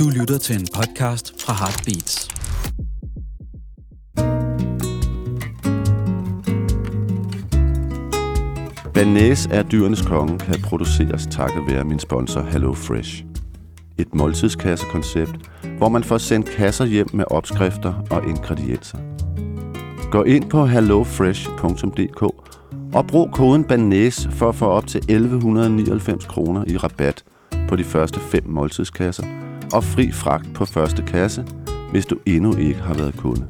Du lytter til en podcast fra Heartbeats. Banæs er dyrenes konge kan produceres takket være min sponsor Hello Fresh. Et måltidskassekoncept, hvor man får sendt kasser hjem med opskrifter og ingredienser. Gå ind på hellofresh.dk og brug koden BANÆS for at få op til 1199 kroner i rabat på de første fem måltidskasser og fri fragt på første kasse, hvis du endnu ikke har været kunde.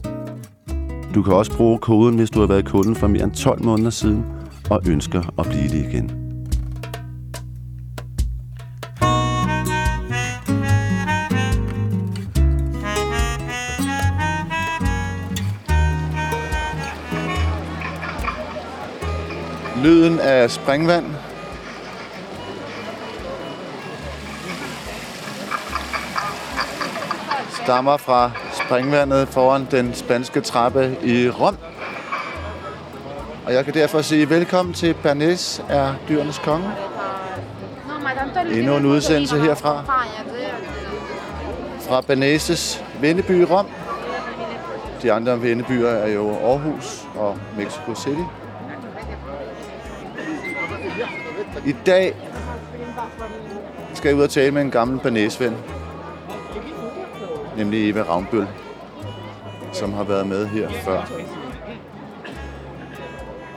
Du kan også bruge koden, hvis du har været kunde for mere end 12 måneder siden og ønsker at blive det igen. Lyden af springvand. Stammer fra springvandet foran den spanske trappe i Rom. Og jeg kan derfor sige velkommen til Bernes er dyrenes konge. Endnu en udsendelse herfra. Fra Berneses venneby Rom. De andre vennebyer er jo Aarhus og Mexico City. I dag skal jeg ud og tale med en gammel Bernes-ven. Nemlig Eva Ravnbøl, som har været med her før.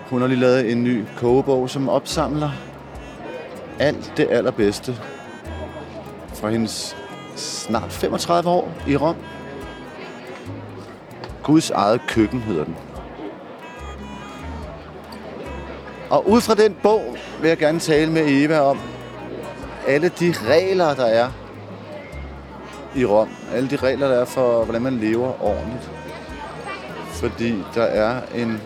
Hun har lige lavet en ny kogebog, som opsamler alt det allerbedste fra hendes snart 35 år i Rom. Guds eget køkken hedder den. Og ud fra den bog vil jeg gerne tale med Eva om alle de regler, der er i Rom. Alle de regler, der er for, hvordan man lever ordentligt. Fordi der er en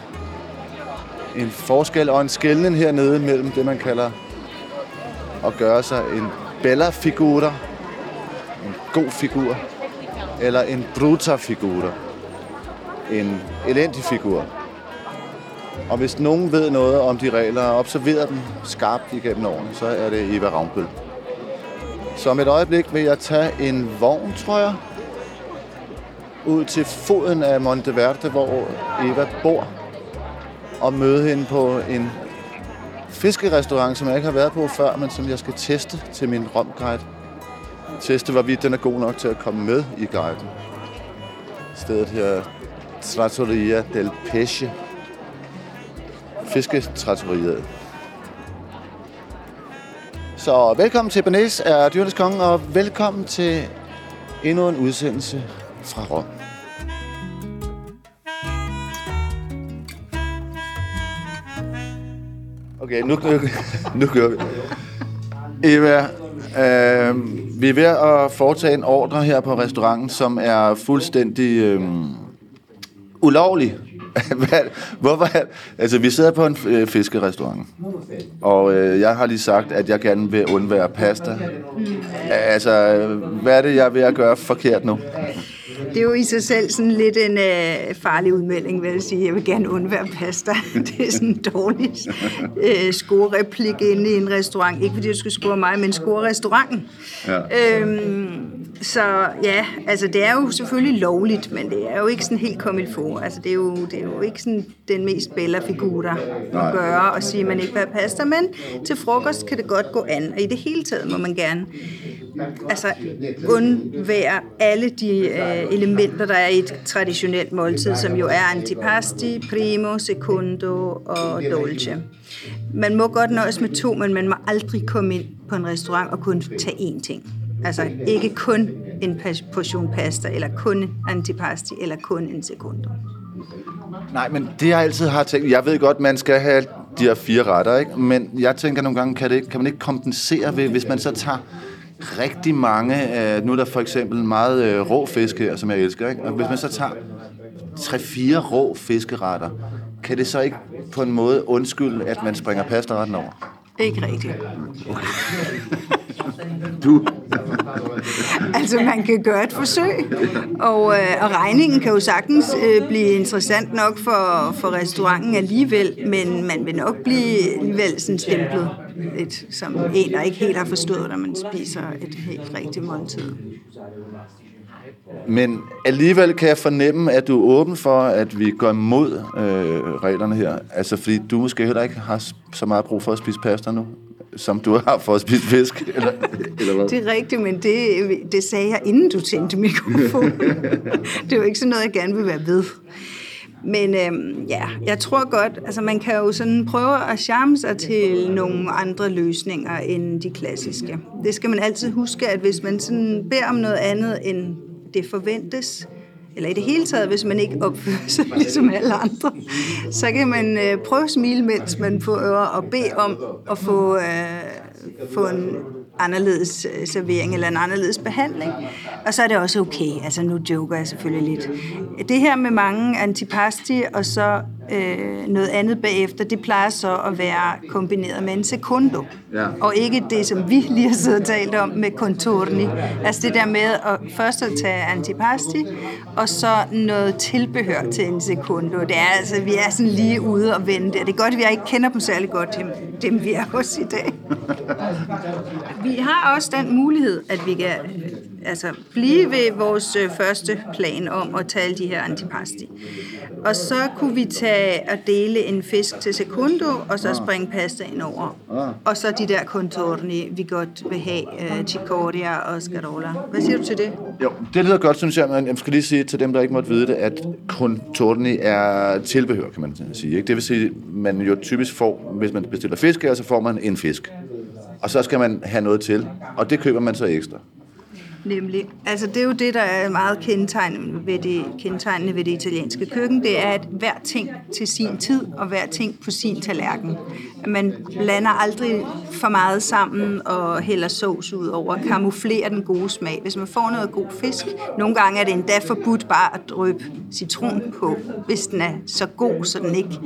en forskel og en skældning hernede mellem det, man kalder at gøre sig en bella figura, en god figur, eller en bruta figura, en elendig figur. Og hvis nogen ved noget om de regler og observerer dem skarpt igennem årene, så er det Eva Ravnbøl. Så om et øjeblik vil jeg tage en vogn, tror jeg, ud til foden af Monteverde, hvor Eva bor og møde hende på en fiskerestaurant, som jeg ikke har været på før, men som jeg skal teste til min romguide. Teste, hvorvidt den er god nok til at komme med i guiden. Stedet her Trattoria del Pesce. Fisketrattoriet. Så velkommen til Bernays er Dyrenes Konge, og velkommen til endnu en udsendelse fra Rom. Okay, nu, nu, nu kører vi. Eva, øh, vi er ved at foretage en ordre her på restauranten, som er fuldstændig øh, ulovlig. Hvorfor? Altså, vi sidder på en øh, fiskerestaurant, og øh, jeg har lige sagt, at jeg gerne vil undvære pasta. Altså, hvad er det, jeg er ved at gøre forkert nu? Det er jo i sig selv sådan lidt en øh, farlig udmelding, vil jeg sige. Jeg vil gerne undvære pasta. Det er sådan en dårlig øh, score-replik inde i en restaurant. Ikke fordi du skal score mig, men score restauranten. Ja. Øhm, så ja, altså det er jo selvfølgelig lovligt, men det er jo ikke sådan helt kommet for. Altså det er jo, det er jo ikke sådan den mest bella figur at gøre og sige, at man ikke vil have pasta, men til frokost kan det godt gå an. Og i det hele taget må man gerne altså undvære alle de øh, elementer, der er i et traditionelt måltid, som jo er antipasti, primo, secondo og dolce. Man må godt nøjes med to, men man må aldrig komme ind på en restaurant og kun tage én ting. Altså ikke kun en portion pasta, eller kun antipasti, eller kun en secondo. Nej, men det jeg altid har tænkt, jeg ved godt, man skal have de her fire retter, ikke? men jeg tænker nogle gange, kan, det, kan man ikke kompensere ved, hvis man så tager rigtig mange, øh, nu er der for eksempel meget øh, rå fiske, som jeg elsker, ikke? og hvis man så tager tre-fire rå fiskeretter, kan det så ikke på en måde undskylde, at man springer pastaretten over? Ikke rigtigt. Okay. du? altså, man kan gøre et forsøg, og, øh, og regningen kan jo sagtens øh, blive interessant nok for, for restauranten alligevel, men man vil nok blive alligevel sådan stemplet lidt som en, der ikke helt har forstået, når man spiser et helt rigtigt måltid. Men alligevel kan jeg fornemme, at du er åben for, at vi går imod øh, reglerne her. Altså, fordi du måske heller ikke har så meget brug for at spise pasta nu, som du har for at spise fisk, eller, eller hvad? Det er rigtigt, men det, det sagde jeg, inden du tændte mikrofonen. det er jo ikke sådan noget, jeg gerne vil være ved. Men øhm, ja, jeg tror godt, altså man kan jo sådan prøve at charme sig til nogle andre løsninger end de klassiske. Det skal man altid huske, at hvis man sådan beder om noget andet end det forventes, eller i det hele taget, hvis man ikke opfører sig ligesom alle andre, så kan man øh, prøve at smile, mens man prøver og bede om at få, øh, få en anderledes øh, servering eller en anderledes behandling. Og så er det også okay. Altså nu joker jeg selvfølgelig lidt. Det her med mange antipasti og så øh, noget andet bagefter, det plejer så at være kombineret med en secundo. Ja. Og ikke det, som vi lige har siddet og talt om med contorni. Altså det der med at først at tage antipasti, og så noget tilbehør til en secundo. Det er altså, vi er sådan lige ude og vende det. Det er godt, at vi ikke kender dem særlig godt, dem, dem vi er hos i dag. Vi har også den mulighed, at vi kan altså, blive ved vores øh, første plan om at tale de her antipasti. Og så kunne vi tage og dele en fisk til secundo, og så springe pasta ind over. Og så de der contorni, vi godt vil have, uh, cicoria og scarola. Hvad siger du til det? Jo, det lyder godt, synes jeg, men jeg skal lige sige til dem, der ikke måtte vide det, at contorni er tilbehør, kan man sige. Ikke? Det vil sige, man jo typisk får, hvis man bestiller fisk så får man en fisk. Og så skal man have noget til, og det køber man så ekstra. Nemlig. Altså det er jo det, der er meget kendetegnende ved det, kendetegnende ved det italienske køkken. Det er, at hver ting til sin tid, og hver ting på sin tallerken. Man blander aldrig for meget sammen og hælder sovs ud over, kamuflerer den gode smag. Hvis man får noget god fisk, nogle gange er det endda forbudt bare at drøbe citron på, hvis den er så god, så den ikke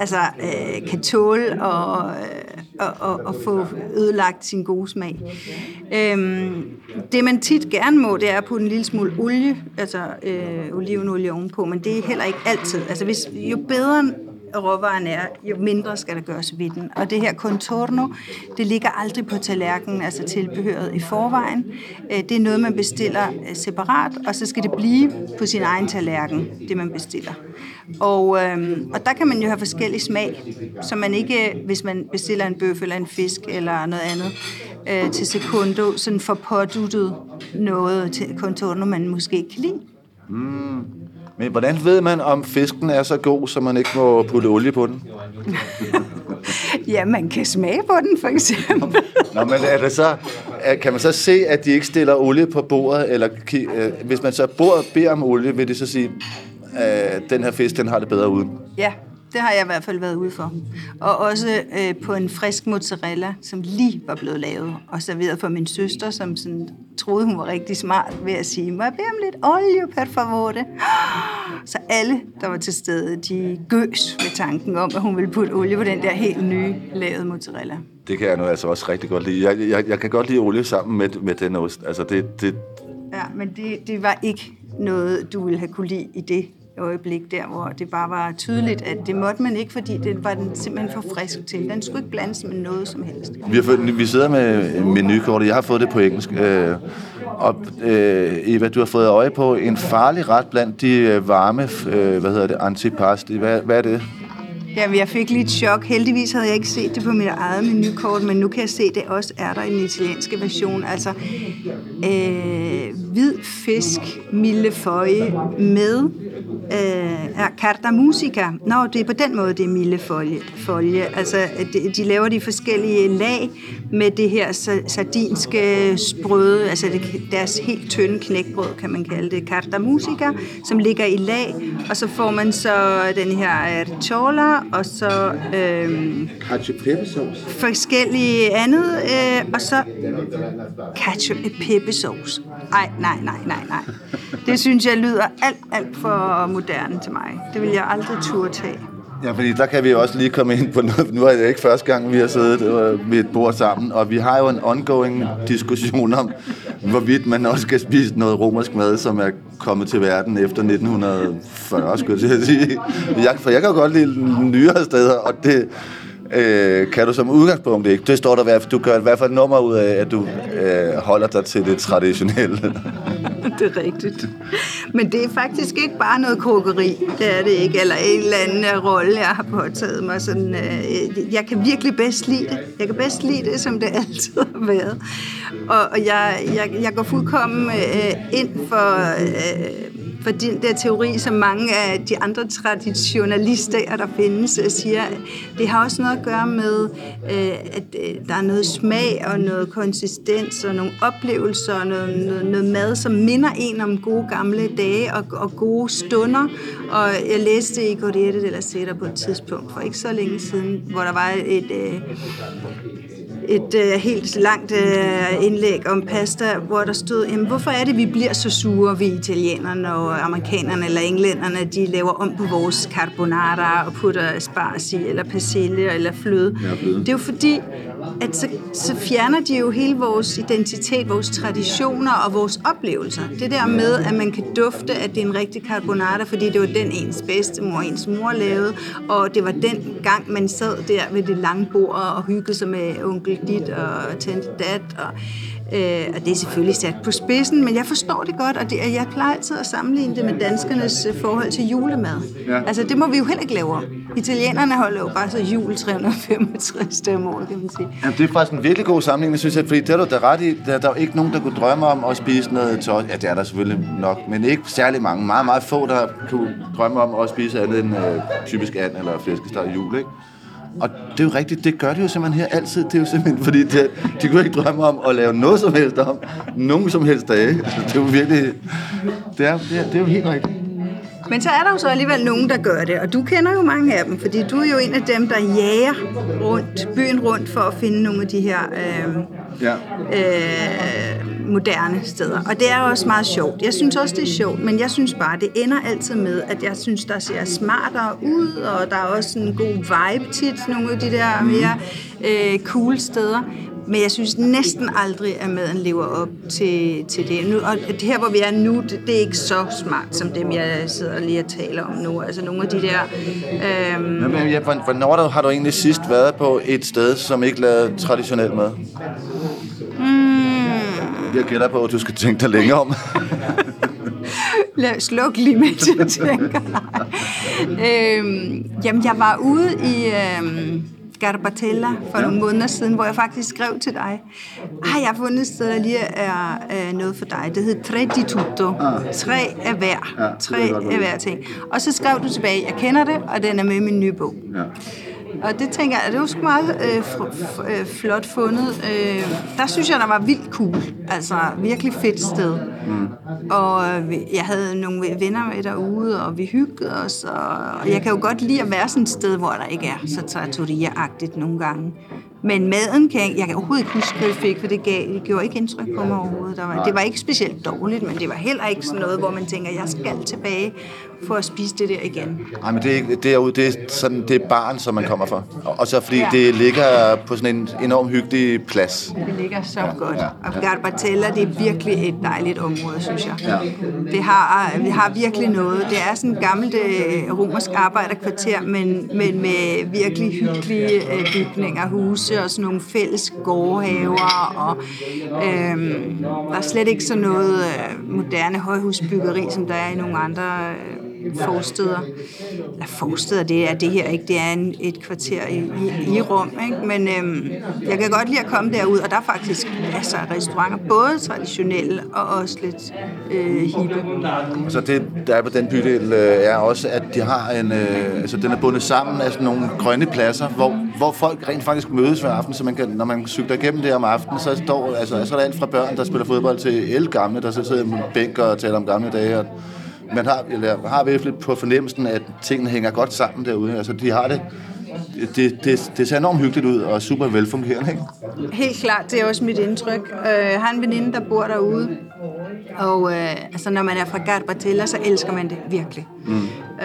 altså, øh, kan tåle og, og, og, og få ødelagt sin gode smag. Øhm, det man tit gerne må, det er at putte en lille smule olie, altså øh, olivenolie ovenpå, men det er heller ikke altid. Altså hvis, jo bedre råvaren er, jo mindre skal der gøres ved den. Og det her contorno, det ligger aldrig på tallerkenen, altså tilbehøret i forvejen. Øh, det er noget, man bestiller øh, separat, og så skal det blive på sin egen tallerken, det man bestiller. Og, øhm, og der kan man jo have forskellig smag, så man ikke, hvis man bestiller en bøf eller en fisk eller noget andet øh, til sekundo, sådan får påduttet noget til contorno, man måske ikke kan lide. Mm. Men hvordan ved man, om fisken er så god, så man ikke må putte olie på den? Ja, man kan smage på den, for eksempel. Nå, men er det så, er, kan man så se, at de ikke stiller olie på bordet? Eller øh, hvis man så bor, beder om olie, vil det så sige, at den her fisk, den har det bedre uden? Ja, det har jeg i hvert fald været ude for. Og også øh, på en frisk mozzarella, som lige var blevet lavet og serveret for min søster, som sådan, troede, hun var rigtig smart ved at sige, må jeg bede om lidt olie, per favore? Så alle, der var til stede, de gøs med tanken om, at hun ville putte olie på den der helt nye lavede mozzarella. Det kan jeg nu altså også rigtig godt lide. Jeg, jeg, jeg kan godt lide olie sammen med, med den ost. Altså, det, det, Ja, men det, det var ikke noget, du ville have kunne lide i det øjeblik der, hvor det bare var tydeligt, at det måtte man ikke, fordi det var den simpelthen for frisk til. Den skulle ikke blandes med noget som helst. vi, har fået, vi sidder med menukortet. Jeg har fået det på engelsk. Øh, og øh, Eva, du har fået øje på en farlig ret blandt de øh, varme, øh, hvad hedder det, antipasti. Hvad, hvad er det? Jamen, jeg fik lige chok. Heldigvis havde jeg ikke set det på mit eget menukort, men nu kan jeg se, at det også er der i den italienske version. Altså, øh, hvid fisk, millefoje med øh, er carta musica. Nå, det er på den måde, det er millefoje. Folje. Altså, de, de laver de forskellige lag med det her sardinske sprøde, altså det, deres helt tynde knækbrød, kan man kalde det, carta musica, som ligger i lag, og så får man så den her ricola, og så øh, Cacio pepersauce. forskellige andet, øh, og så ketchup og peppesauce. Ej, nej, nej, nej, nej. Det synes jeg lyder alt, alt for moderne til mig. Det vil jeg aldrig turde tage. Ja, fordi der kan vi også lige komme ind på noget. Nu er det ikke første gang, vi har siddet øh, ved et bord sammen, og vi har jo en ongoing diskussion om, hvorvidt man også skal spise noget romersk mad, som er kommet til verden efter 1940, skulle jeg sige. Jeg, for jeg kan jo godt lide nyere steder, og det, Øh, kan du som udgangspunkt ikke. Det står der. Du gør i hvert fald nummer ud af, at du øh, holder dig til det traditionelle. det er rigtigt. Men det er faktisk ikke bare noget krokeri, det er det ikke, eller en eller anden øh, rolle, jeg har påtaget mig. Sådan, øh, jeg kan virkelig bedst lide det. Jeg kan bedst lide det, som det altid har været. Og, og jeg, jeg, jeg går fuldkommen øh, ind for... Øh, for den der teori, som mange af de andre traditionalister, der findes, øh, siger, det har også noget at gøre med, øh, at øh, der er noget smag og noget konsistens og nogle oplevelser og noget, noget, noget mad, som minder en om gode gamle dage og, og gode stunder. Og jeg læste i Corriere della Sera på et tidspunkt for ikke så længe siden, hvor der var et, et, et uh, helt langt uh, indlæg om pasta, hvor der stod, jamen, hvorfor er det, vi bliver så sure, vi italienerne og amerikanerne eller englænderne, de laver om på vores carbonara og putter asparges i, eller persille eller fløde. Ja, fløde. Det er jo fordi, at så, så fjerner de jo hele vores identitet, vores traditioner og vores oplevelser. Det der med, at man kan dufte, at det er en rigtig carbonara, fordi det var den ens bedstemor, ens mor lavede, og det var den gang, man sad der ved det lange bord og hyggede sig med onkel dit og tante dat, og Øh, og det er selvfølgelig sat på spidsen, men jeg forstår det godt, og det, jeg plejer altid at sammenligne det med danskernes øh, forhold til julemad. Ja. Altså, det må vi jo heller ikke lave om. Italienerne holder jo bare så jul 365 dage om året, kan man sige. Ja, det er faktisk en virkelig god sammenligning, synes jeg, fordi det er du da ret i. Der, der er jo ikke nogen, der kunne drømme om at spise noget tøj. Ja, det er der selvfølgelig nok, men ikke særlig mange. Meget, meget få, der kunne drømme om at spise andet end øh, typisk and eller flæskesteg jul, ikke? Og det er jo rigtigt, det gør de jo simpelthen her altid. Det er jo simpelthen, fordi de, de kunne ikke drømme om at lave noget som helst om, nogen som helst dage. Altså, det er jo virkelig, det er, det er, det er jo helt rigtigt. Men så er der jo så alligevel nogen, der gør det, og du kender jo mange af dem, fordi du er jo en af dem, der jager rundt, byen rundt for at finde nogle af de her øh, ja. øh, moderne steder. Og det er også meget sjovt. Jeg synes også, det er sjovt, men jeg synes bare, det ender altid med, at jeg synes, der ser smartere ud, og der er også en god vibe tit, nogle af de der mere øh, cool steder. Men jeg synes næsten aldrig, at maden lever op til, til det. Nu, og her, hvor vi er nu, det, det er ikke så smart, som dem, jeg sidder lige og taler om nu. Altså nogle af de der... Øhm... Men, ja, hvornår har du egentlig sidst været på et sted, som ikke lavede traditionel mad? Jeg gætter på, at du skal tænke dig længere om. Lad sluk lige, mens jeg tænker. øhm, jamen, jeg var ude i... Øhm, Garbatella for ja. nogle måneder siden, hvor jeg faktisk skrev til dig, ah, jeg har fundet et sted, der lige er, er noget for dig. Det hedder Tre di tutto. Ah. Tre af hver. Ja, Tre af hver ting. Og så skrev du tilbage, jeg kender det, og den er med i min nye bog. Ja. Og det tænker jeg, det var sgu meget øh, øh, flot fundet. Øh, der synes jeg, der var vildt cool. Altså, virkelig fedt sted. Mm. Og øh, jeg havde nogle venner med derude, og vi hyggede os. Og, og jeg kan jo godt lide at være sådan et sted, hvor der ikke er så trattoria-agtigt nogle gange. Men maden kan jeg, jeg kan overhovedet ikke huske, hvad jeg fik, for det, gav, det gjorde ikke indtryk på mig overhovedet. Der var, det var ikke specielt dårligt, men det var heller ikke sådan noget, hvor man tænker, jeg skal tilbage for at spise det der igen. Nej, men det er, derude, det er, sådan, det er barn, som man kommer for. Og så fordi ja. det ligger på sådan en enorm hyggelig plads. Det ligger så ja, godt. Og Garbatella, det er virkelig et dejligt område, synes jeg. Ja. Det har, vi har virkelig noget. Det er sådan et gammelt øh, romersk arbejderkvarter, men, men med virkelig hyggelige øh, bygninger, huse og sådan nogle fælles gårdhaver. Og, øhm, der er slet ikke sådan noget øh, moderne højhusbyggeri, som der er i nogle andre øh, forsteder. Eller forsteder, det er det her ikke. Det er en, et kvarter i, i, i rum. Ikke? Men øhm, jeg kan godt lide at komme derud, og der er faktisk masser af restauranter, både traditionelle og også lidt øh, hippe. Så det, der er på den bydel, øh, er også, at de har en, øh, altså den er bundet sammen af sådan nogle grønne pladser, hvor, hvor folk rent faktisk mødes hver aften, så man kan, når man cykler igennem det om aftenen, så står, altså, så er der alt fra børn, der spiller fodbold, til el gamle, der så sidder på bænker og taler om gamle dage, og man har, eller har virkelig på fornemmelsen, at tingene hænger godt sammen derude. Altså, de har det det, det, det ser enormt hyggeligt ud og super velfungerende, ikke? Helt klart, det er også mit indtryk. Øh, jeg har en veninde, der bor derude, Og øh, altså, når man er fra Garbatella, så elsker man det virkelig. Mm.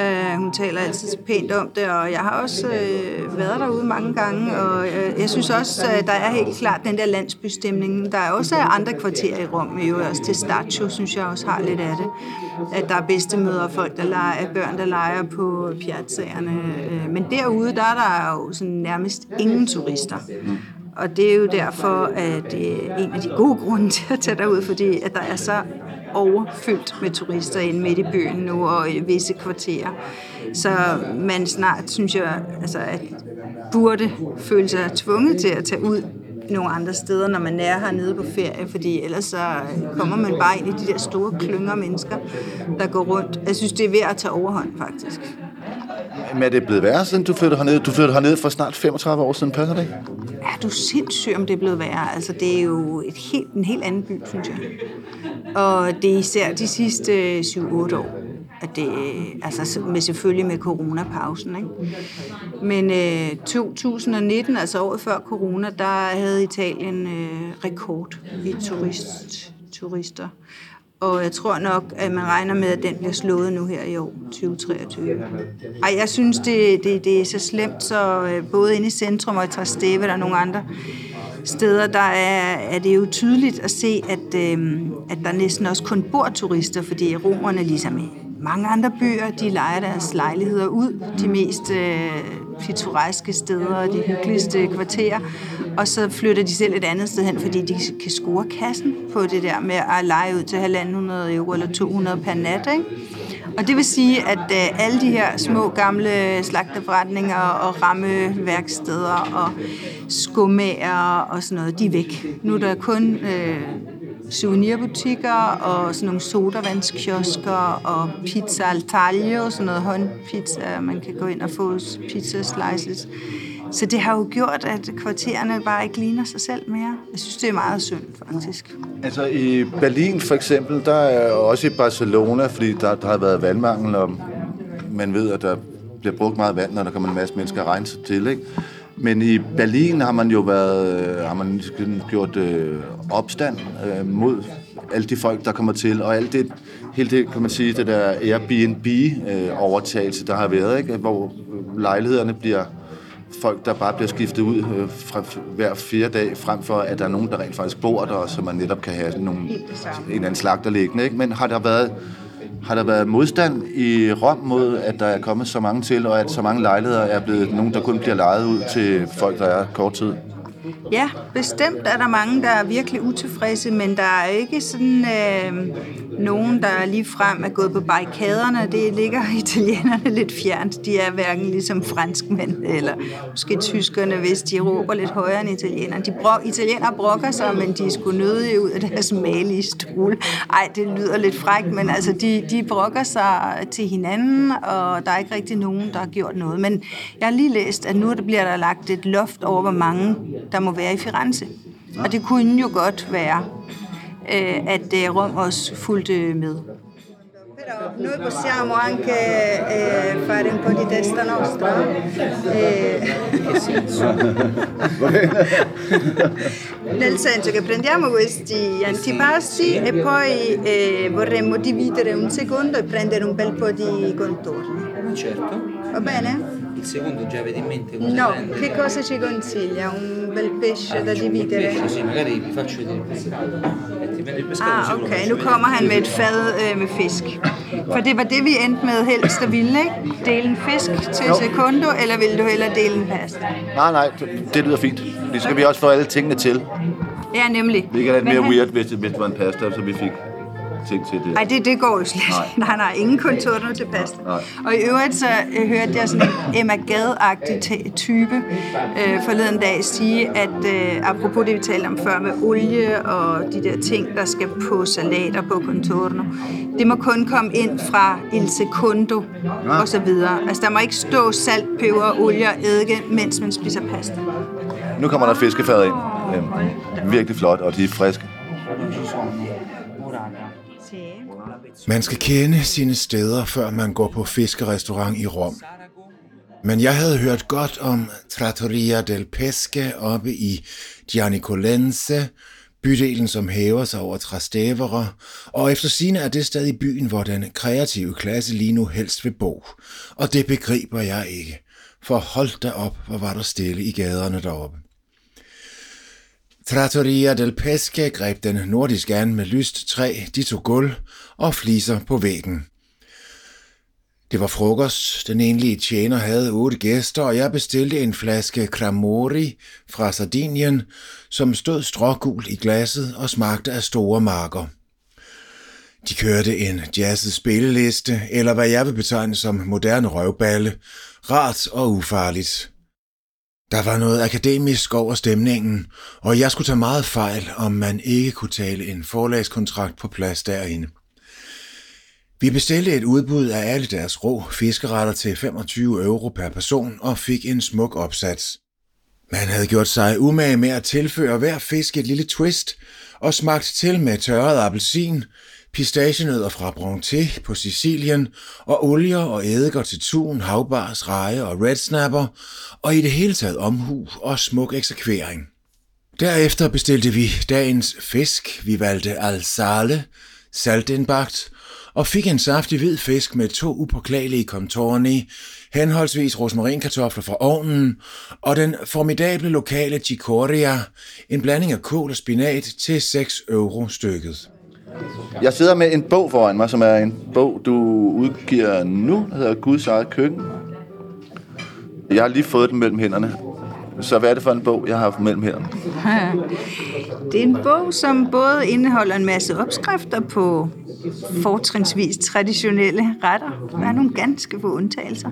Øh, hun taler altid så pænt om det, og jeg har også øh, været derude mange gange, og øh, jeg synes også, at der er helt klart den der landsbystemning. Der er også andre kvarterer i Rom, jo også til Staccio, synes jeg også har lidt af det. At der er bedstemøder, folk, der leger, børn, der leger på piazzaerne. Øh, men derude, der er der jo sådan nærmest ingen turister. Mm. Og det er jo derfor, at det er en af de gode grunde til at tage derud, fordi at der er så overfyldt med turister ind midt i byen nu og i visse kvarterer. Så man snart, synes jeg, altså, at burde føle sig tvunget til at tage ud nogle andre steder, når man er hernede på ferie, fordi ellers så kommer man bare ind i de der store klynger mennesker, der går rundt. Jeg synes, det er ved at tage overhånd, faktisk. Men er det blevet værre, siden du flyttede herned? Du flyttede herned for snart 35 år siden, passer det? Er du sindssyg, om det er blevet værre? Altså, det er jo et helt, en helt anden by, synes jeg. Og det er især de sidste 7-8 år, at det, altså med, selvfølgelig med coronapausen. Ikke? Men øh, 2019, altså året før corona, der havde Italien øh, rekord i turist, turister. Og jeg tror nok, at man regner med, at den bliver slået nu her i år, 2023. Ej, jeg synes, det, det, det er så slemt, så øh, både inde i centrum og i Trasteve og nogle andre steder, der er, er det jo tydeligt at se, at, øh, at der næsten også kun bor turister, fordi romerne ligesom mange andre byer, de leger deres lejligheder ud, de mest øh, pittoreske steder og de hyggeligste kvarterer, og så flytter de selv et andet sted hen, fordi de kan score kassen på det der med at lege ud til 1.500 euro eller 200 per nat. Ikke? Og det vil sige, at øh, alle de her små gamle slagterforretninger og rammeværksteder og skummager og sådan noget, de er væk. Nu er der kun øh, souvenirbutikker og sådan nogle sodavandskiosker og pizza al taglio, sådan noget håndpizza, man kan gå ind og få pizza slices. Så det har jo gjort, at kvartererne bare ikke ligner sig selv mere. Jeg synes, det er meget synd, faktisk. Altså i Berlin for eksempel, der er også i Barcelona, fordi der, der har været vandmangel, og man ved, at der bliver brugt meget vand, når der kommer en masse mennesker at regne sig til, ikke? Men i Berlin har man jo været, har man gjort øh, opstand øh, mod alle de folk, der kommer til, og alt det, hele det, kan man sige, det der Airbnb-overtagelse, øh, der har været, ikke? hvor lejlighederne bliver folk, der bare bliver skiftet ud øh, fra hver fire dag, frem for at der er nogen, der rent faktisk bor der, så man netop kan have nogle, en anden slagter liggende. Ikke? Men har der været har der været modstand i Rom mod, at der er kommet så mange til, og at så mange lejligheder er blevet nogen, der kun bliver lejet ud til folk, der er kort tid? Ja, bestemt er der mange, der er virkelig utilfredse, men der er ikke sådan øh, nogen, der lige frem er gået på barrikaderne. Det ligger italienerne lidt fjernt. De er hverken ligesom franskmænd eller måske tyskerne, hvis de råber lidt højere end italienerne. De brok, italienere brokker sig, men de er sgu nødige ud af deres malige stol. Ej, det lyder lidt frækt, men altså, de, de brokker sig til hinanden, og der er ikke rigtig nogen, der har gjort noget. Men jeg har lige læst, at nu bliver der lagt et loft over, hvor mange der må være i Firenze. Og det kunne jo godt være, øh, at øh, Rom også fulgte med. noi possiamo anche eh, fare un po' di testa nostra. Eh, nel senso che prendiamo questi antipasti e poi eh, vorremmo dividere un secondo e prendere un bel po' di contorni. Certo. Va bene? Il secondo già avete in mente come No, prende? che cosa ci consiglia? Un bel pesce Ah, da dividere? pesce, sì, magari vi faccio vedere il pescato. E ti prendo il pescato Ah, okay. faccio Nu kommer han med et fad øh, med fisk. For det var det, vi endte med helst at ville, ikke? Dele en fisk til Jo. sekundo, eller vil du hellere dele en pasta? Nej, nej, det, lyder fint. Det skal vi også få alle tingene til. Ja, nemlig. Det er lidt mere han- weird, hvis det, hvis det var en pasta, så vi fik ting til det. Nej, det, det går jo slet Nej. nej. nej, nej, ingen kontorno til pasta. Nej. Og i øvrigt så øh, hørte jeg sådan en Emma Gad-agtig type øh, forleden dag sige, at øh, apropos det, vi talte om før med olie og de der ting, der skal på salater på contorno, det må kun komme ind fra il secondo og så videre. Altså der må ikke stå salt, peber, olie og eddike, mens man spiser pasta. Nu kommer der fiskefad ind. Øhm, virkelig flot, og de er friske. Man skal kende sine steder, før man går på fiskerestaurant i Rom. Men jeg havde hørt godt om Trattoria del Pesce oppe i Gianicolense, bydelen, som hæver sig over Trastevere, og efter sine er det sted i byen, hvor den kreative klasse lige nu helst vil bo. Og det begriber jeg ikke, for hold da op, hvor var der stille i gaderne deroppe. Trattoria del Pesce greb den nordiske an med lyst træ, de tog gulv og fliser på væggen. Det var frokost. Den enlige tjener havde otte gæster, og jeg bestilte en flaske Cramori fra Sardinien, som stod strågul i glasset og smagte af store marker. De kørte en jazzet spilleliste, eller hvad jeg vil betegne som moderne røvballe, rart og ufarligt. Der var noget akademisk over stemningen, og jeg skulle tage meget fejl, om man ikke kunne tale en forlagskontrakt på plads derinde. Vi bestilte et udbud af alle deres rå fiskeretter til 25 euro per person og fik en smuk opsats. Man havde gjort sig umage med at tilføre hver fisk et lille twist og smagt til med tørret appelsin, pistagenødder fra Bronte på Sicilien og olier og eddike'r til tun, havbars, reje og red snapper, og i det hele taget omhu og smuk eksekvering. Derefter bestilte vi dagens fisk. Vi valgte alsale, saltindbagt, og fik en saftig hvid fisk med to upåklagelige contorni, henholdsvis rosmarinkartofler fra ovnen, og den formidable lokale chicoria, en blanding af kål og spinat til 6 euro stykket. Jeg sidder med en bog foran mig, som er en bog, du udgiver nu, der hedder Guds eget køkken. Jeg har lige fået den mellem hænderne. Så hvad er det for en bog, jeg har haft mellem hænderne? Det er en bog, som både indeholder en masse opskrifter på fortrinsvis traditionelle retter. Der er nogle ganske få undtagelser.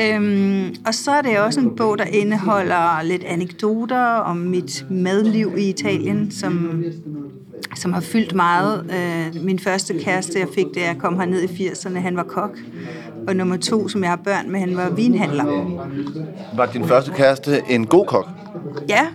Øhm, og så er det også en bog, der indeholder lidt anekdoter om mit madliv i Italien, som som har fyldt meget. Øh, min første kæreste, jeg fik, da jeg kom herned i 80'erne, han var kok. Og nummer to, som jeg har børn med, han var vinhandler. Var din første kæreste en god kok? Ja,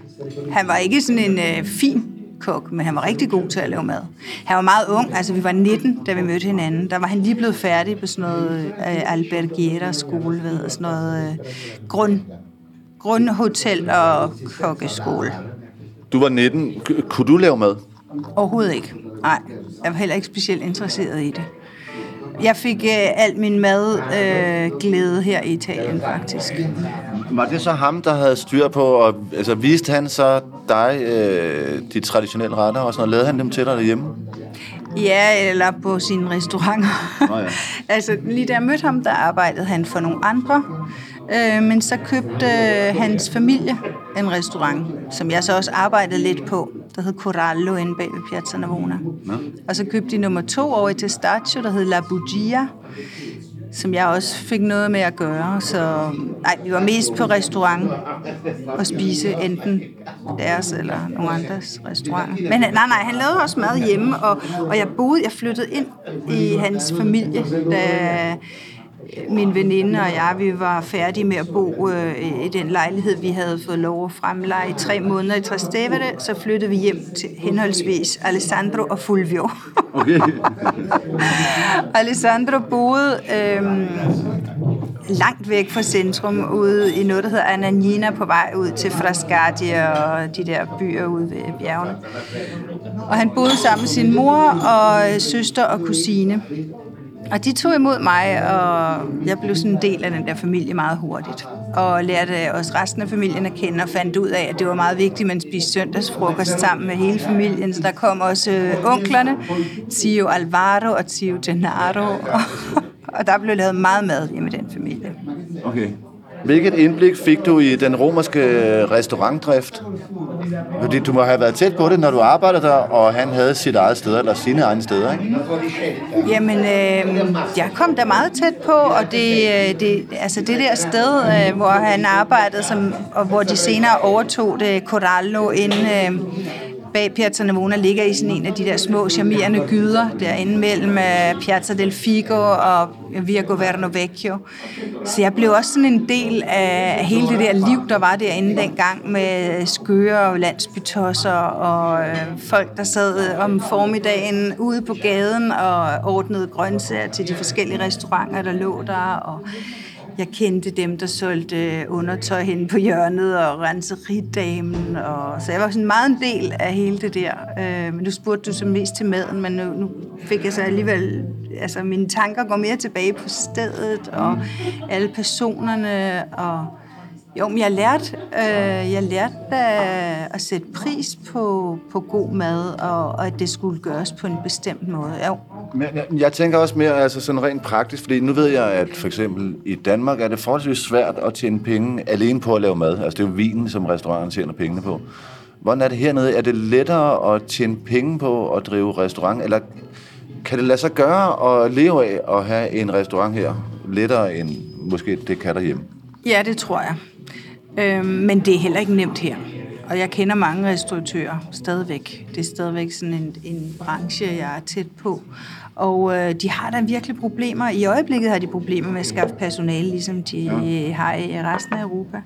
han var ikke sådan en øh, fin kok, men han var rigtig god til at lave mad. Han var meget ung, altså vi var 19, da vi mødte hinanden. Der var han lige blevet færdig på sådan noget øh, Albergiera skole, ved, sådan noget øh, grund, grundhotel og kokkeskole. Du var 19. Kunne du lave mad? Overhovedet ikke. Nej, jeg var heller ikke specielt interesseret i det. Jeg fik øh, al min mad øh, glæde her i Italien, faktisk. Var det så ham, der havde styr på, og altså, viste han så dig øh, de traditionelle retter, og sådan noget? Lavede han dem til dig derhjemme? Ja, eller på sine restauranter. Oh, ja. altså, lige da jeg mødte ham, der arbejdede han for nogle andre. Øh, men så købte øh, hans familie en restaurant, som jeg så også arbejdede lidt på, der hed Corallo inde bag ved Piazza Navona. Ja. Og så købte de nummer to over i Testaccio, der hed La Bugia, som jeg også fik noget med at gøre. Så nej, vi var mest på restaurant og spise enten deres eller nogle andres restauranter. Men nej, nej, han lavede også mad hjemme, og, og jeg boede, jeg flyttede ind i hans familie, da min veninde og jeg, vi var færdige med at bo øh, i den lejlighed, vi havde fået lov at fremleje i tre måneder i Trastevere, så flyttede vi hjem til henholdsvis Alessandro og Fulvio. Okay. Alessandro boede øh, langt væk fra centrum, ude i noget, der hedder Anagnina, på vej ud til Frascati og de der byer ude ved bjergene. Og han boede sammen med sin mor og søster og kusine. Og de tog imod mig, og jeg blev sådan en del af den der familie meget hurtigt. Og lærte også resten af familien at kende, og fandt ud af, at det var meget vigtigt, at man spiste søndagsfrokost sammen med hele familien. Så der kom også øh, onklerne, Tio Alvaro og Tio Gennaro, og, og der blev lavet meget mad hjemme i den familie. Okay. Hvilket indblik fik du i den romerske øh, restaurantdrift? Fordi du må have været tæt på det, når du arbejdede der, og han havde sit eget sted, eller sine egne steder, ikke? Jamen, øh, jeg kom der meget tæt på, og det, øh, det, altså det der sted, øh, hvor han arbejdede, som, og hvor de senere overtog det Corallo inden... Øh, bag Piazza Navona ligger i sådan en af de der små charmerende gyder derinde mellem øh, Piazza del Figo og Via Governo Vecchio. Så jeg blev også sådan en del af hele det der liv, der var derinde dengang med skøre landsbytosser og øh, folk, der sad om formiddagen ude på gaden og ordnede grøntsager til de forskellige restauranter, der lå der. Og jeg kendte dem, der solgte undertøj hen på hjørnet og renseridamen. Og, så jeg var sådan meget en del af hele det der. Øh, men nu spurgte du så mest til maden, men nu, nu fik jeg så alligevel... Altså, mine tanker går mere tilbage på stedet og alle personerne og jo, men jeg lærte, øh, jeg lærte øh, at sætte pris på, på god mad, og, og at det skulle gøres på en bestemt måde. Jo. Men jeg, jeg tænker også mere altså sådan rent praktisk, fordi nu ved jeg, at for eksempel i Danmark er det forholdsvis svært at tjene penge alene på at lave mad. Altså det er jo vinen, som restauranten tjener pengene på. Hvordan er det hernede? Er det lettere at tjene penge på at drive restaurant, eller kan det lade sig gøre at leve af at have en restaurant her lettere end måske det kan derhjemme? Ja, det tror jeg. Øhm, men det er heller ikke nemt her. Og jeg kender mange restauratører stadigvæk. Det er stadigvæk sådan en, en branche, jeg er tæt på. Og øh, de har da virkelig problemer. I øjeblikket har de problemer med at skaffe personale, ligesom de ja. har i resten af Europa.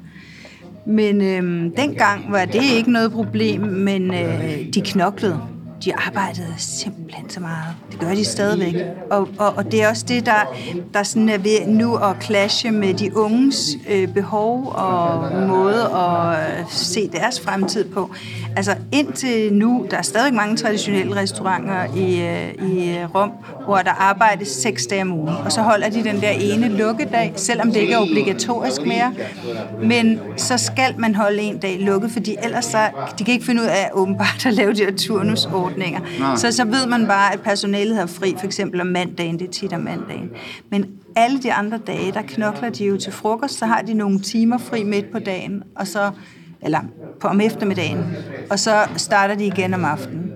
Men øh, dengang var det ikke noget problem, men øh, de knoklede de arbejdede simpelthen så meget. Det gør de stadigvæk. Og, og, og det er også det, der, der sådan er ved nu at clashe med de unges øh, behov og måde at øh, se deres fremtid på. Altså indtil nu, der er stadig mange traditionelle restauranter i, øh, i øh, Rom, hvor der arbejdes seks dage om ugen. Og så holder de den der ene lukkedag, selvom det ikke er obligatorisk mere. Men så skal man holde en dag lukket, fordi ellers så, de kan ikke finde ud af åbenbart at lave de her turnusordninger. Så så ved man bare, at personalet har fri, for eksempel om mandagen, det er tit om mandagen. Men alle de andre dage, der knokler de jo til frokost, så har de nogle timer fri midt på dagen, og så eller på om eftermiddagen, og så starter de igen om aftenen.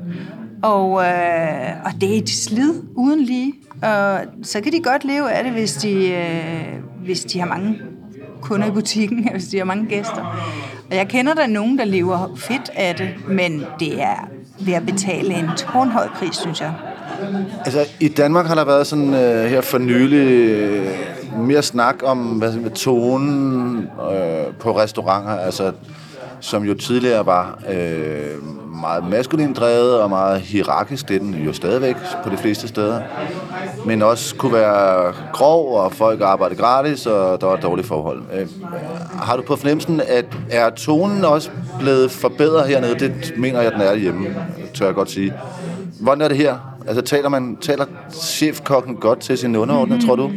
Og, øh, og det er et slid uden lige. Og så kan de godt leve af det, hvis de, øh, hvis de har mange kunder i butikken, hvis de har mange gæster. Og jeg kender der nogen, der lever fedt af det, men det er ved at betale en tårnhøj pris, synes jeg. Altså, i Danmark har der været sådan øh, her for nylig øh, mere snak om hvad, med tonen øh, på restauranter. Altså, som jo tidligere var øh, meget maskulin drevet og meget hierarkisk. Det er den jo stadigvæk på de fleste steder. Men også kunne være grov, og folk arbejdede gratis, og der var dårlige forhold. Øh, har du på fornemmelsen, at er tonen også blevet forbedret hernede? Det mener jeg, den er hjemme, tør jeg godt sige. Hvordan er det her? Altså taler man taler chefkokken godt til sin underordnede, mm. tror du?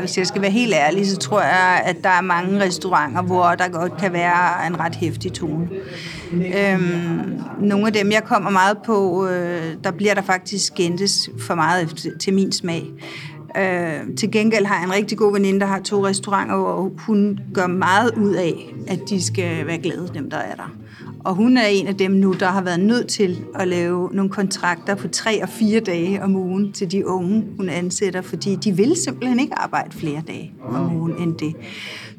Hvis jeg skal være helt ærlig, så tror jeg, at der er mange restauranter, hvor der godt kan være en ret hæftig tone. Øhm, nogle af dem, jeg kommer meget på, øh, der bliver der faktisk skændtes for meget til min smag. Øh, til gengæld har jeg en rigtig god veninde, der har to restauranter, hvor hun gør meget ud af, at de skal være glade, dem der er der. Og hun er en af dem nu, der har været nødt til at lave nogle kontrakter på tre og fire dage om ugen til de unge, hun ansætter, fordi de vil simpelthen ikke arbejde flere dage om ugen end det.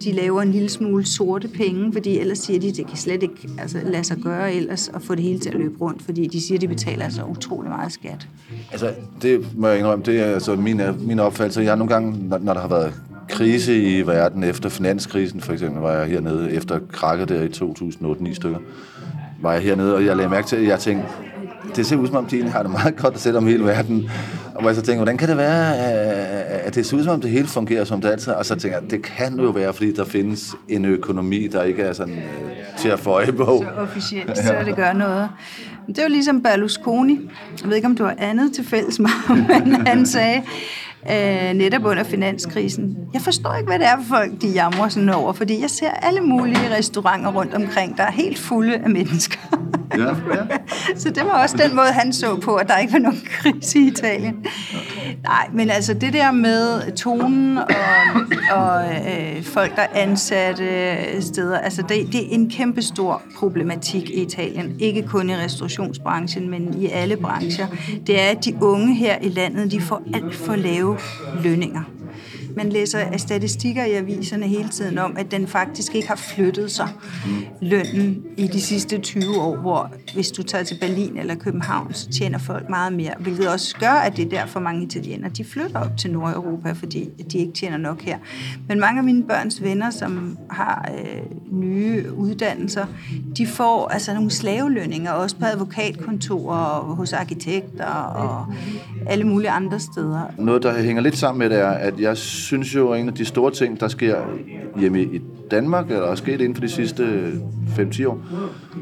De laver en lille smule sorte penge, fordi ellers siger de, at det kan slet ikke altså, lade sig gøre ellers at få det hele til at løbe rundt, fordi de siger, at de betaler så utrolig meget skat. Altså, det må jeg indrømme, det er altså min, min opfattelse. Jeg nogle gange, når der har været krise i verden efter finanskrisen, for eksempel, var jeg hernede efter krakket der i 2008-9 stykker, var jeg hernede, og jeg lagde mærke til, at jeg tænkte, det ser ud som om, de har det meget godt at sætte om hele verden. Og hvor jeg så tænker, hvordan kan det være, at det ser ud som om, det hele fungerer som det altid Og så tænker jeg, det kan jo være, fordi der findes en økonomi, der ikke er sådan øh, til at få øje på. Så officielt, så det gør noget. Det er jo ligesom Berlusconi. Jeg ved ikke, om du har andet til fælles med men han sagde, øh, netop under finanskrisen. Jeg forstår ikke, hvad det er for folk, de jamrer sådan over, fordi jeg ser alle mulige restauranter rundt omkring, der er helt fulde af mennesker. Ja, ja. så det var også den måde, han så på, at der ikke var nogen krise i Italien. Nej, men altså det der med tonen og, og øh, folk, der er ansatte steder, altså det, det er en kæmpe stor problematik i Italien. Ikke kun i restaurationsbranchen, men i alle brancher. Det er, at de unge her i landet, de får alt for lave lønninger. Man læser af statistikker i aviserne hele tiden om, at den faktisk ikke har flyttet sig, lønnen, i de sidste 20 år, hvor hvis du tager til Berlin eller København, så tjener folk meget mere, hvilket også gør, at det er derfor mange italienere, de flytter op til Nordeuropa, fordi de ikke tjener nok her. Men mange af mine børns venner, som har øh, nye uddannelser, de får altså nogle slavelønninger, også på advokatkontorer og hos arkitekter og alle mulige andre steder. Noget, der hænger lidt sammen med det, er, at jeg synes jo, at en af de store ting, der sker hjemme i Danmark, eller er sket inden for de sidste 5-10 år,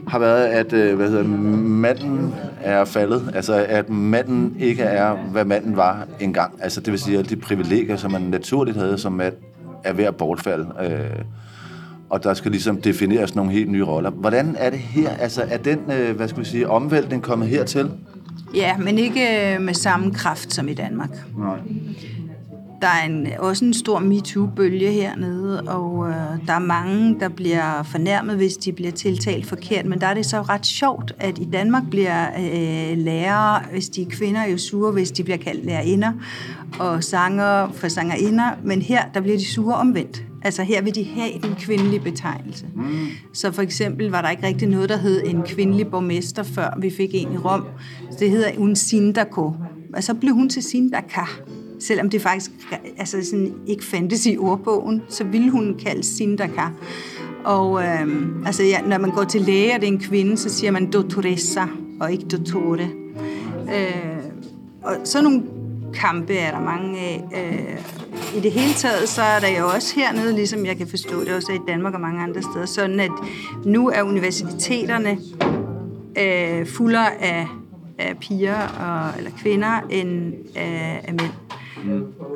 har været, at øh, hvad hedder, manden er faldet. Altså, at manden ikke er, hvad manden var engang. Altså, det vil sige, at de privilegier, som man naturligt havde som mand, er ved at bortfalde. Øh, og der skal ligesom defineres nogle helt nye roller. Hvordan er det her? Altså, er den, øh, hvad skal vi sige, omvæltning kommet hertil? Ja, men ikke øh, med samme kraft som i Danmark. Nej. Der er en, også en stor MeToo-bølge hernede, og øh, der er mange, der bliver fornærmet, hvis de bliver tiltalt forkert. Men der er det så ret sjovt, at i Danmark bliver øh, lærere, hvis de er kvinder, jo sure, hvis de bliver kaldt lærerinder, og sanger for sangerinder. Men her, der bliver de sure omvendt. Altså her vil de have den kvindelige betegnelse. Mm. Så for eksempel var der ikke rigtig noget, der hed en kvindelig borgmester, før vi fik en i Rom. Det hedder un sindako. Og så blev hun til sindaka. Selvom det faktisk altså sådan, ikke fandtes i ordbogen, så ville hun kaldes sindaka. Og øhm, altså, ja, når man går til læge, og det er en kvinde, så siger man dottoressa, og ikke dottore. Øh, og sådan nogle kampe er der mange af. Øh, I det hele taget, så er der jo også hernede, ligesom jeg kan forstå det også i Danmark og mange andre steder, sådan at nu er universiteterne øh, fuldere af, af piger og, eller kvinder end af, af mænd.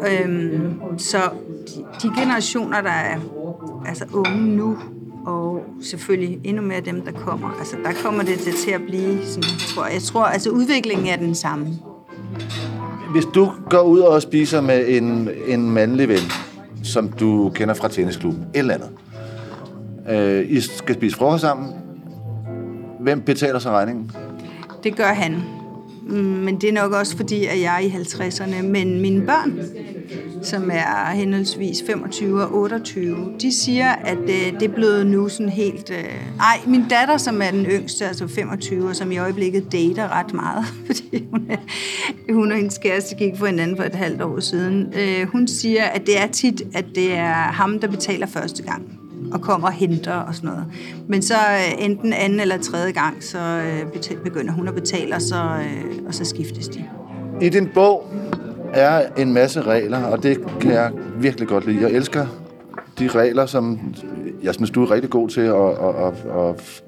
Øhm, så de, generationer, der er altså unge nu, og selvfølgelig endnu mere dem, der kommer, altså der kommer det til, til at blive sådan, tror jeg. jeg tror, altså udviklingen er den samme. Hvis du går ud og spiser med en, en mandlig ven, som du kender fra tennisklubben, et eller andet, øh, I skal spise frokost sammen, hvem betaler så regningen? Det gør han. Mm, men det er nok også fordi, at jeg er i 50'erne. Men mine børn, som er henholdsvis 25 og 28, de siger, at øh, det er blevet nu sådan helt... Øh... Ej, min datter, som er den yngste, altså 25, og som i øjeblikket dater ret meget, fordi hun, er, hun og hendes kæreste gik for hinanden for et halvt år siden. Øh, hun siger, at det er tit, at det er ham, der betaler første gang og kommer og henter og sådan noget. Men så øh, enten anden eller tredje gang, så øh, begynder hun at betale, og så, øh, og så skiftes de. I din bog er en masse regler, og det kan jeg virkelig godt lide. Jeg elsker de regler, som jeg synes, du er rigtig god til at, at, at, at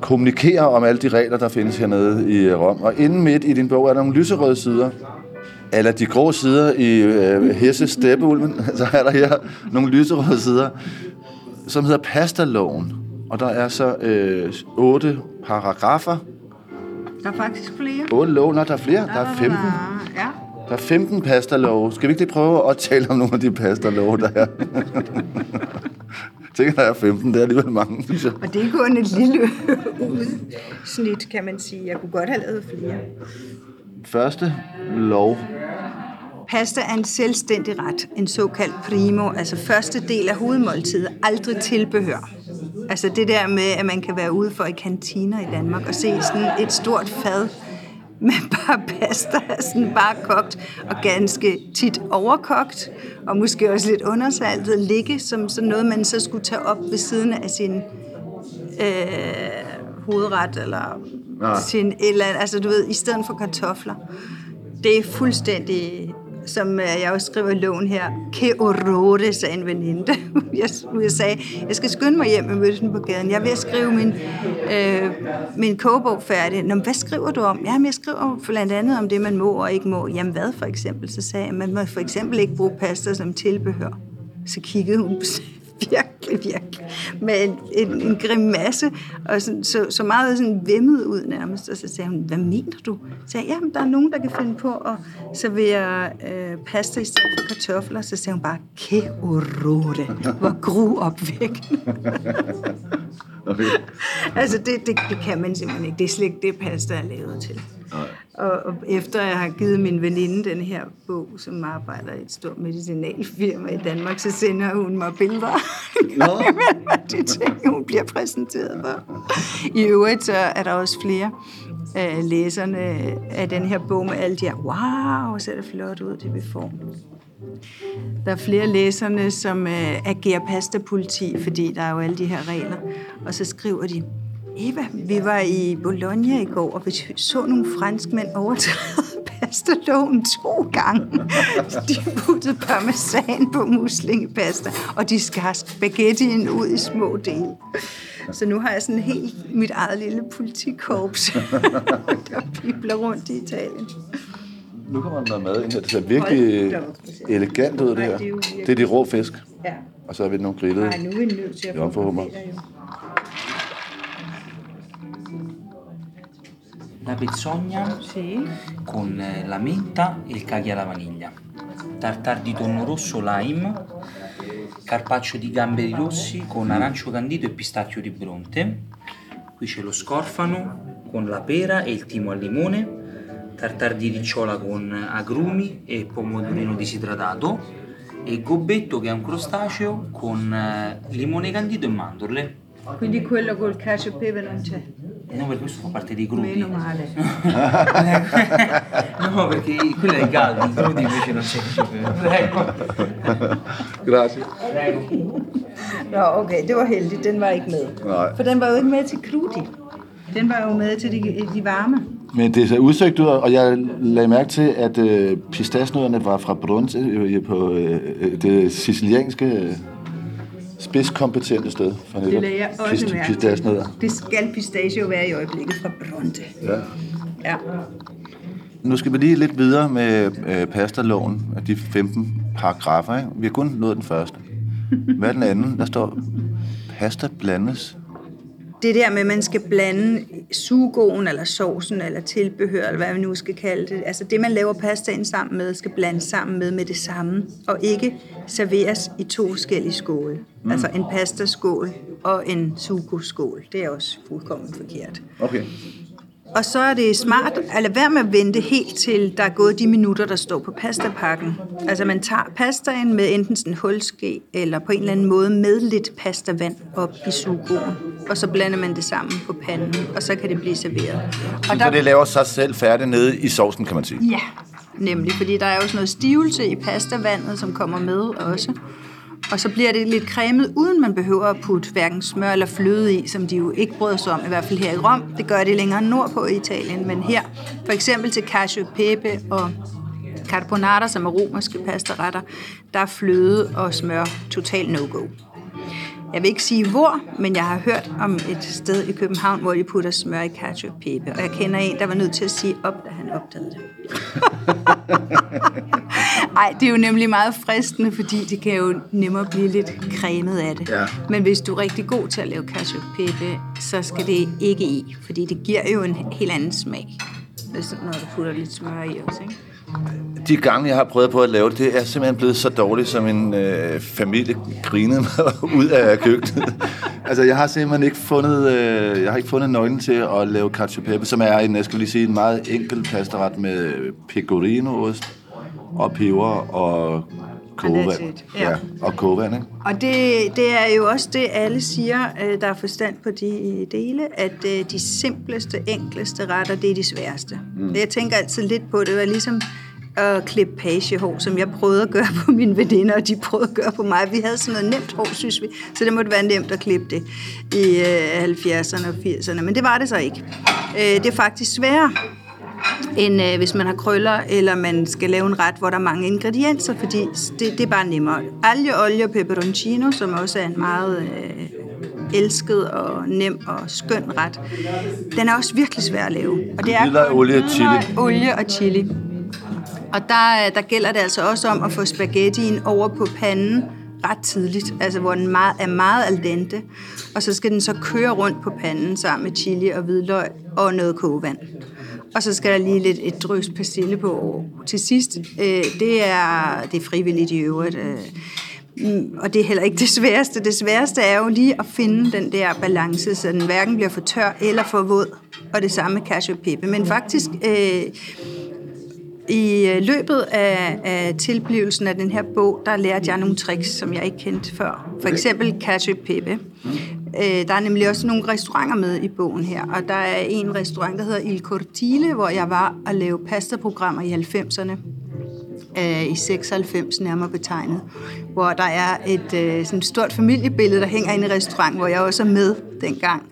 kommunikere om alle de regler, der findes hernede i Rom. Og inden midt i din bog er der nogle lyserøde sider, eller de grå sider i øh, Hesse Steppeulven, så er der her nogle lyserøde sider, som hedder pastaloven. Og der er så øh, otte paragrafer. Der er faktisk flere. Otte lov, når der er flere. Der er 15. Ja. Der er 15 pastalove. Skal vi ikke lige prøve at tale om nogle af de pastalove, der er? Tænker, der er 15. Det er alligevel mange, synes jeg. Og det er kun et lille udsnit, kan man sige. Jeg kunne godt have lavet flere. Første lov. Pasta er en selvstændig ret, en såkaldt primo, altså første del af hovedmåltidet, aldrig tilbehør. Altså det der med, at man kan være ude for i kantiner i Danmark og se sådan et stort fad med bare pasta, sådan bare kogt og ganske tit overkogt, og måske også lidt undersaltet, ligge som sådan noget, man så skulle tage op ved siden af sin øh, hovedret, eller Nej. sin et eller andet, altså du ved, i stedet for kartofler. Det er fuldstændig, som øh, jeg også skriver i loven her, que horrore, sagde en veninde. Jeg, jeg sagde, jeg skal skynde mig hjem med mødelsen på gaden. Jeg er ved at skrive min, øh, min kogebog færdig. Nå, men hvad skriver du om? Jamen, jeg skriver blandt andet om det, man må og ikke må. Jamen, hvad for eksempel? Så sagde jeg, man må for eksempel ikke bruge pasta som tilbehør. Så kiggede hun virkelig, virkelig med en, en, en grimasse, og sådan, så, så meget sådan vemmet ud nærmest. Og så sagde hun, hvad mener du? Så sagde jeg, jamen, der er nogen, der kan finde på at servere øh, pasta i stedet for kartofler. Så sagde hun bare, que horrore, hvor gruopvækkende. Okay. altså, det, det, det kan man simpelthen ikke. Det er slet ikke det, pasta er lavet til. Og, og efter jeg har givet min veninde den her bog, som arbejder i et stort medicinalfirma i Danmark, så sender hun mig billeder af de ting, hun bliver præsenteret for. I øvrigt så er der også flere af læserne af den her bog med alle de her, wow, ser det flot ud, det vi får. Der er flere læserne, som øh, agerer pastapoliti, fordi der er jo alle de her regler. Og så skriver de, Eva, vi var i Bologna i går, og vi så nogle franskmænd overtræde pastaloven to gange. De puttede parmesan på muslingepasta, og de skar spaghettien ud i små dele. Så nu har jeg sådan helt mit eget lille politikorps, der pibler rundt i Italien. Nu kommer der mad ind her. Det ser virkelig elegant ud, det her. det er de rå fisk. Ja. Og så er vi nogle grillede. Nej, nu er vi nødt til at få jo. La pezzogna Se. con eh, la menta e il caglia alla vaniglia. Tartar di tonno rosso lime. Carpaccio di gamberi rossi con arancio candito e pistacchio di bronte. Qui c'è lo scorfano con la pera e il timo al limone. Tartar di ricciola con agrumi e pomodorino disidratato. E gobbetto che è un crostaceo con eh, limone candito e mandorle. Quindi quello col cacio e pepe non c'è. No, per questo fa parte dei crudi. Meno male. no, perché quello è il caldo, i crudi invece non c'è. Prego. Grazie. Nå, okay, det var heldigt. Den var ikke med. Nej. For den var jo ikke med til Kludi. Den var jo med til de, de varme. Men det ser udsøgt ud, og jeg lagde mærke til, at øh, pistasnødderne var fra Bronze øh, på øh, det sicilianske øh, spidskompetente sted. For Det lagde jeg også mærke. Det skal pistachio være i øjeblikket fra Bronte. Ja. Ja. Nu skal vi lige lidt videre med øh, pastaloven af de 15 paragrafer. Ikke? Vi har kun nået den første. Hvad er den anden? Der står, pasta blandes. Det der med, at man skal blande sugoen, eller sovsen, eller tilbehør, eller hvad vi nu skal kalde det. Altså det, man laver pastaen sammen med, skal blandes sammen med med det samme, og ikke serveres i to forskellige skåle. Mm. Altså en pastaskål og en sugo-skål. Det er også fuldkommen forkert. Okay. Og så er det smart at lade være med at vente helt til, der er gået de minutter, der står på pastapakken. Altså man tager pastaen med enten sådan en hulske, eller på en eller anden måde med lidt pastavand op i sugoen. Og så blander man det sammen på panden, og så kan det blive serveret. Og Så det laver sig selv færdigt nede i sovsen, kan man sige. Ja, nemlig, fordi der er jo sådan noget stivelse i pastavandet, som kommer med også. Og så bliver det lidt cremet, uden man behøver at putte hverken smør eller fløde i, som de jo ikke bryder sig om, i hvert fald her i Rom. Det gør de længere nordpå i Italien, men her, for eksempel til e pepe og carbonara, som er romerske pastaretter, der er fløde og smør total no-go. Jeg vil ikke sige hvor, men jeg har hørt om et sted i København, hvor de putter smør i e pepe, og jeg kender en, der var nødt til at sige op, da han opdagede det. Ej, det er jo nemlig meget fristende, fordi det kan jo nemmere blive lidt cremet af det. Ja. Men hvis du er rigtig god til at lave e pepe, så skal det ikke i, fordi det giver jo en helt anden smag, når du putter lidt smør i også, ikke? De gange, jeg har prøvet på at lave det, det er simpelthen blevet så dårligt, som en øh, familie grinede mig ud af køkkenet. altså, jeg har simpelthen ikke fundet, øh, jeg har ikke fundet nøglen til at lave cacio e pepe, som er en, jeg skal lige sige, en meget enkel pastaret med pecorino-ost og peber og kogevand. Ja. ja. og kogevand, ikke? Og det, det er jo også det, alle siger, øh, der er forstand på de dele, at øh, de simpleste, enkleste retter, det er de sværeste. Mm. Jeg tænker altid lidt på det, det var ligesom at klippe pagehår, som jeg prøvede at gøre på mine veninder, og de prøvede at gøre på mig. Vi havde sådan noget nemt hår, synes vi, så det måtte være nemt at klippe det i øh, 70'erne og 80'erne, men det var det så ikke. Øh, det er faktisk sværere end øh, hvis man har krøller, eller man skal lave en ret, hvor der er mange ingredienser, fordi det, det er bare nemmere. Alge, olie og peperoncino, som også er en meget øh, elsket og nem og skøn ret, den er også virkelig svær at lave. Og det er kun olie og chili. olie og chili. Og der, der gælder det altså også om at få spaghettien over på panden ret tidligt, altså hvor den meget, er meget al dente, og så skal den så køre rundt på panden sammen med chili og hvidløg og noget kogevand. Og så skal der lige lidt et drøs persille på til sidst. Øh, det, er, det er frivilligt i øvrigt. Øh, mm, og det er heller ikke det sværeste. Det sværeste er jo lige at finde den der balance, så den hverken bliver for tør eller for våd. Og det samme med cashew pepe. Men faktisk... Øh, i øh, løbet af, af tilblivelsen af den her bog, der lærte jeg nogle tricks, som jeg ikke kendte før. For eksempel cacio pepe. Øh, der er nemlig også nogle restauranter med i bogen her, og der er en restaurant, der hedder Il Cortile, hvor jeg var og lave pastaprogrammer i 90'erne. Øh, I 96 nærmere betegnet. Hvor der er et sådan stort familiebillede, der hænger inde i restaurant, hvor jeg også er med dengang.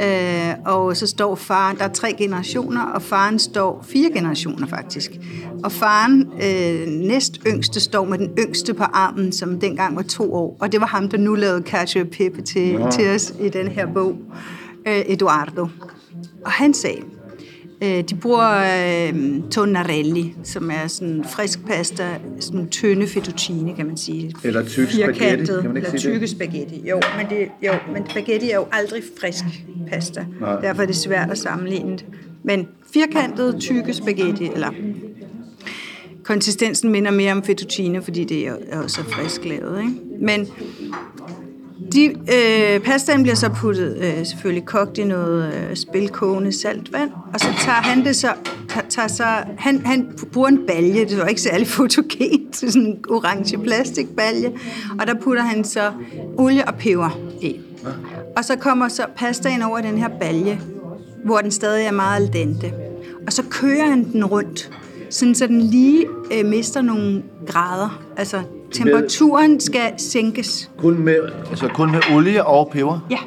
Øh, og så står faren, der er tre generationer, og faren står fire generationer faktisk. Og faren, øh, næst yngste, står med den yngste på armen, som dengang var to år. Og det var ham, der nu lavede Cacio Pepe til, ja. til os i den her bog, øh, Eduardo. Og han sagde, de bruger øh, tonarelli, som er sådan frisk pasta, sådan nogle tynde fettuccine, kan man sige. Eller tyk spaghetti, kan man ikke eller tykke spaghetti. Jo, men, det, jo, men spaghetti er jo aldrig frisk pasta. Nej. Derfor er det svært at sammenligne det. Men firkantet, tykke spaghetti, eller konsistensen minder mere om fettuccine, fordi det er er også frisk lavet. Ikke? Men de, øh, pastaen bliver så puttet, øh, selvfølgelig kogt i noget øh, spilkogende saltvand, og så tager han det så, tager, tager så han, han bruger en balje, det var ikke særlig fotogent, sådan en orange plastikbalje, og der putter han så olie og peber i. Og så kommer så pastaen over i den her balje, hvor den stadig er meget al dente. Og så kører han den rundt, sådan så den lige øh, mister nogle grader. Altså temperaturen skal sænkes. Kun med, altså kun med olie og peber? Ja.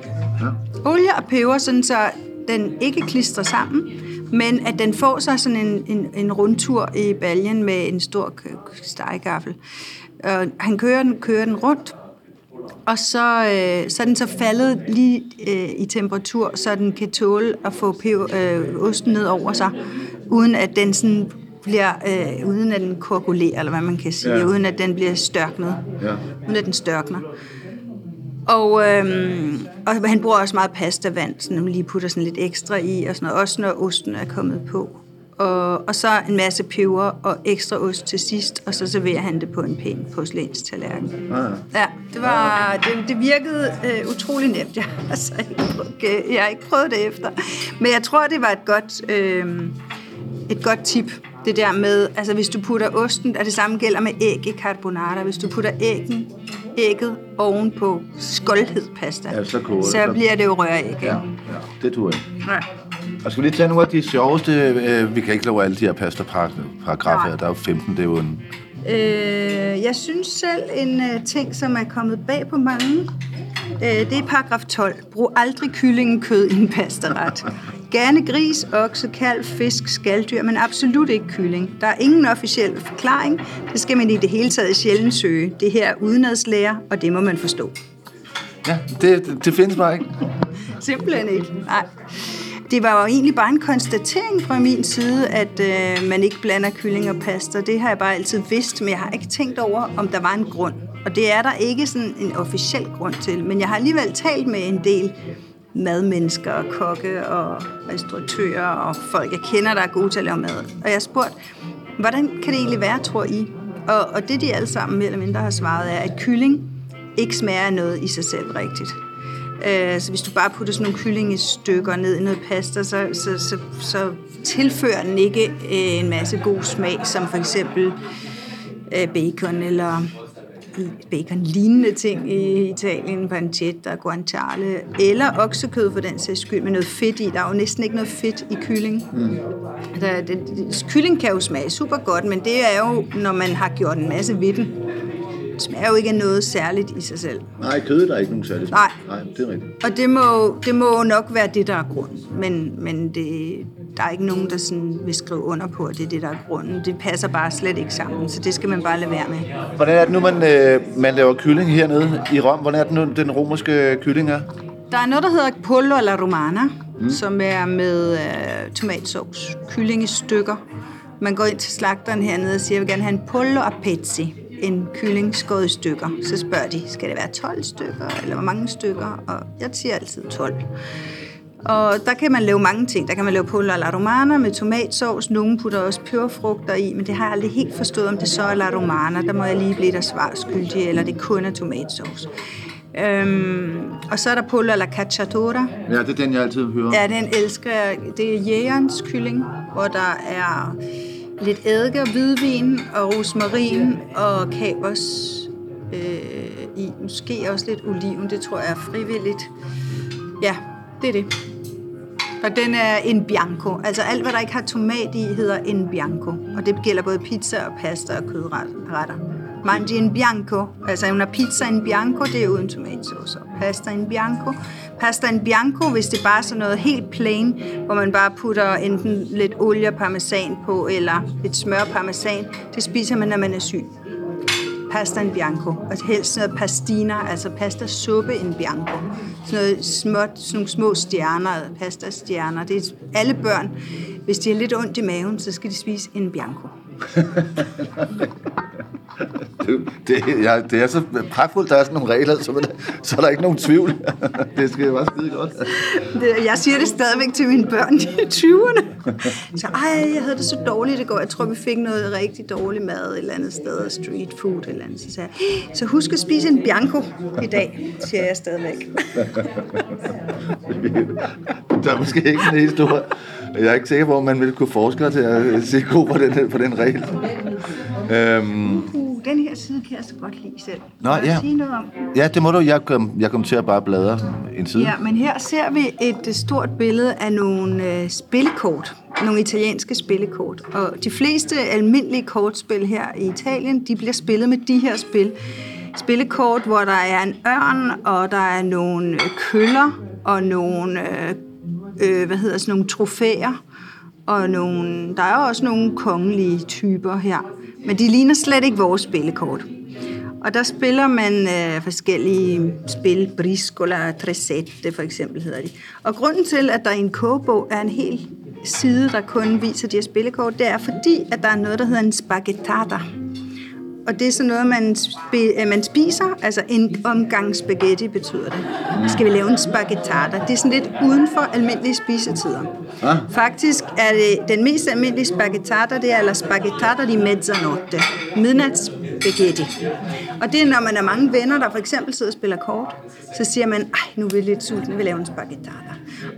Olie og peber, sådan så den ikke klistrer sammen, men at den får sig sådan en, en, en rundtur i baljen med en stor stegegaffel. Og han kører den, kører den rundt, og så, øh, så er den så faldet lige øh, i temperatur, så den kan tåle at få peber, øh, osten ned over sig, uden at den sådan bliver, øh, uden at den koagulerer, eller hvad man kan sige, Ja. ja. uden at den bliver størknet, Ja. uden at den størkner. Og, øhm, og han bruger også meget pastavand, så man lige putter sådan lidt ekstra i, og sådan noget, også når osten er kommet på. Og, og så en masse peber og ekstra ost til sidst, og så serverer han det på en pæn porcelænstallerken. Ah. Ja, det, var, det, det virkede øh, utrolig nemt. Jeg har, altså ikke, jeg har ikke prøvet det efter. Men jeg tror, det var et godt, øh, et godt tip. Det der med, altså hvis du putter osten, og det samme gælder med æg i carbonara. Hvis du putter æggen, ægget ovenpå skoldhed pasta, Ja, så koger så bliver det jo røræg. ikke? Ja, ja, det tror jeg. Ja. Og skal vi lige tage nogle af de sjoveste... Øh, vi kan ikke love alle de her pasta-paragrafer. Nej. Der er jo 15, det er jo en... Øh, jeg synes selv en uh, ting, som er kommet bag på mange, øh, det er paragraf 12. Brug aldrig kyllingekød i en pastaret. Gerne gris, okse, kalv, fisk, skalddyr, men absolut ikke kylling. Der er ingen officiel forklaring. Det skal man i det hele taget sjældent søge. Det her er udenadslære, og det må man forstå. Ja, det, det, findes bare ikke. Simpelthen ikke. Nej. Det var jo egentlig bare en konstatering fra min side, at øh, man ikke blander kylling og pasta. Det har jeg bare altid vidst, men jeg har ikke tænkt over, om der var en grund. Og det er der ikke sådan en officiel grund til. Men jeg har alligevel talt med en del madmennesker og kokke og restauratører og folk, jeg kender, der er gode til at lave mad. Og jeg har spurgt, hvordan kan det egentlig være, tror I? Og, og det, de alle sammen mere eller mindre har svaret, er, at kylling ikke smager noget i sig selv rigtigt. Øh, så hvis du bare putter sådan nogle kyllingestykker ned i noget pasta, så, så, så, så tilfører den ikke øh, en masse god smag, som for eksempel øh, bacon eller bacon-lignende ting i Italien, pancetta, guanciale, eller oksekød for den sags skyld, med noget fedt i. Der er jo næsten ikke noget fedt i kylling. Mm. Der, det, det, kylling kan jo smage super godt, men det er jo, når man har gjort en masse ved den. Det smager jo ikke af noget særligt i sig selv. Nej, kødet er ikke nogen særlig smag. Nej. Nej, det er rigtigt. Og det må, det må nok være det, der er grunden. Men, men det, der er ikke nogen, der sådan vil skrive under på, at det er det, der er grunden. Det passer bare slet ikke sammen, så det skal man bare lade være med. Hvordan er det nu, man, øh, man laver kylling hernede i Rom? Hvordan er det nu, den romerske kylling er? Der er noget, der hedder pollo alla romana, mm. som er med øh, tomatsauce, kyllingestykker. Man går ind til slagteren hernede og siger, jeg vil gerne have en pollo a pezzi, en kylling skåret i stykker. Så spørger de, skal det være 12 stykker, eller hvor mange stykker? Og jeg siger altid 12. Og der kan man lave mange ting. Der kan man lave pollo alla romana med tomatsauce. Nogle putter også peberfrugter i, men det har jeg aldrig helt forstået, om det så er alla romana. Der må jeg lige blive der svar skyldig, eller det kun er tomatsauce. Øhm, og så er der pollo alla cacciatora. Ja, det er den, jeg altid hører. Ja, den elsker jeg. Det er jægerens kylling, hvor der er lidt eddike og hvidvin og rosmarin og kapers øh, i. Måske også lidt oliven, det tror jeg er frivilligt. Ja, det er det. Og den er en bianco. Altså alt, hvad der ikke har tomat i, hedder en bianco. Og det gælder både pizza og pasta og kødretter. Mangi in bianco, altså una pizza in bianco, det er uden tomatsauce. Pasta in bianco. Pasta in bianco, hvis det bare er sådan noget helt plain, hvor man bare putter enten lidt olie og parmesan på, eller lidt smør og parmesan, det spiser man, når man er syg. Pasta in bianco, og helst noget pastina, altså pasta suppe in bianco. Sådan noget småt, sådan nogle små stjerner, altså pasta stjerner. Det er alle børn, hvis de har lidt ondt i maven, så skal de spise en bianco. Det, det, ja, det er så pragtfuldt, der er sådan nogle regler, så, der- så er der ikke nogen tvivl. det skal være skide godt. Det, jeg siger det stadigvæk til mine børn i 20'erne. Så ej, jeg havde det så dårligt i går. Jeg tror, vi fik noget rigtig dårlig mad et eller andet sted, street food et eller andet. Så sagde jeg, så husk at spise en bianco i dag, siger jeg stadigvæk. Der er måske ikke en historie. Jeg er ikke sikker på, om man vil kunne forske til at se god på den, på den regel. Øhm, Uh, den her side kan jeg så godt lide selv. Nå, ja. sige noget om ja, det må du. Jeg kom, jeg kom til at bare bladre en side. Ja, men her ser vi et øh, stort billede af nogle øh, spillekort. Nogle italienske spillekort. Og de fleste almindelige kortspil her i Italien, de bliver spillet med de her spil. Spillekort, hvor der er en ørn, og der er nogle øh, køller, og nogle, øh, øh, hvad hedder sådan nogle trofæer. Og nogle, der er også nogle kongelige typer her. Men de ligner slet ikke vores spillekort. Og der spiller man øh, forskellige spil, briscola, tresette for eksempel hedder de. Og grunden til, at der i en kogebog er en hel side, der kun viser de her spillekort, det er fordi, at der er noget, der hedder en spaghettata. Og det er sådan noget, man, spi- øh, man spiser, altså en omgang spaghetti betyder det. Skal vi lave en spaghettata? Det er sådan lidt uden for almindelige spisetider. Ah. Faktisk er det den mest almindelige spaghettata, det er la spaghettata di mezzanotte. Midnatsspaghetti. Og det er, når man er mange venner, der for eksempel sidder og spiller kort, så siger man, ej, nu er vi lidt sultne, vi laver en spaghettata.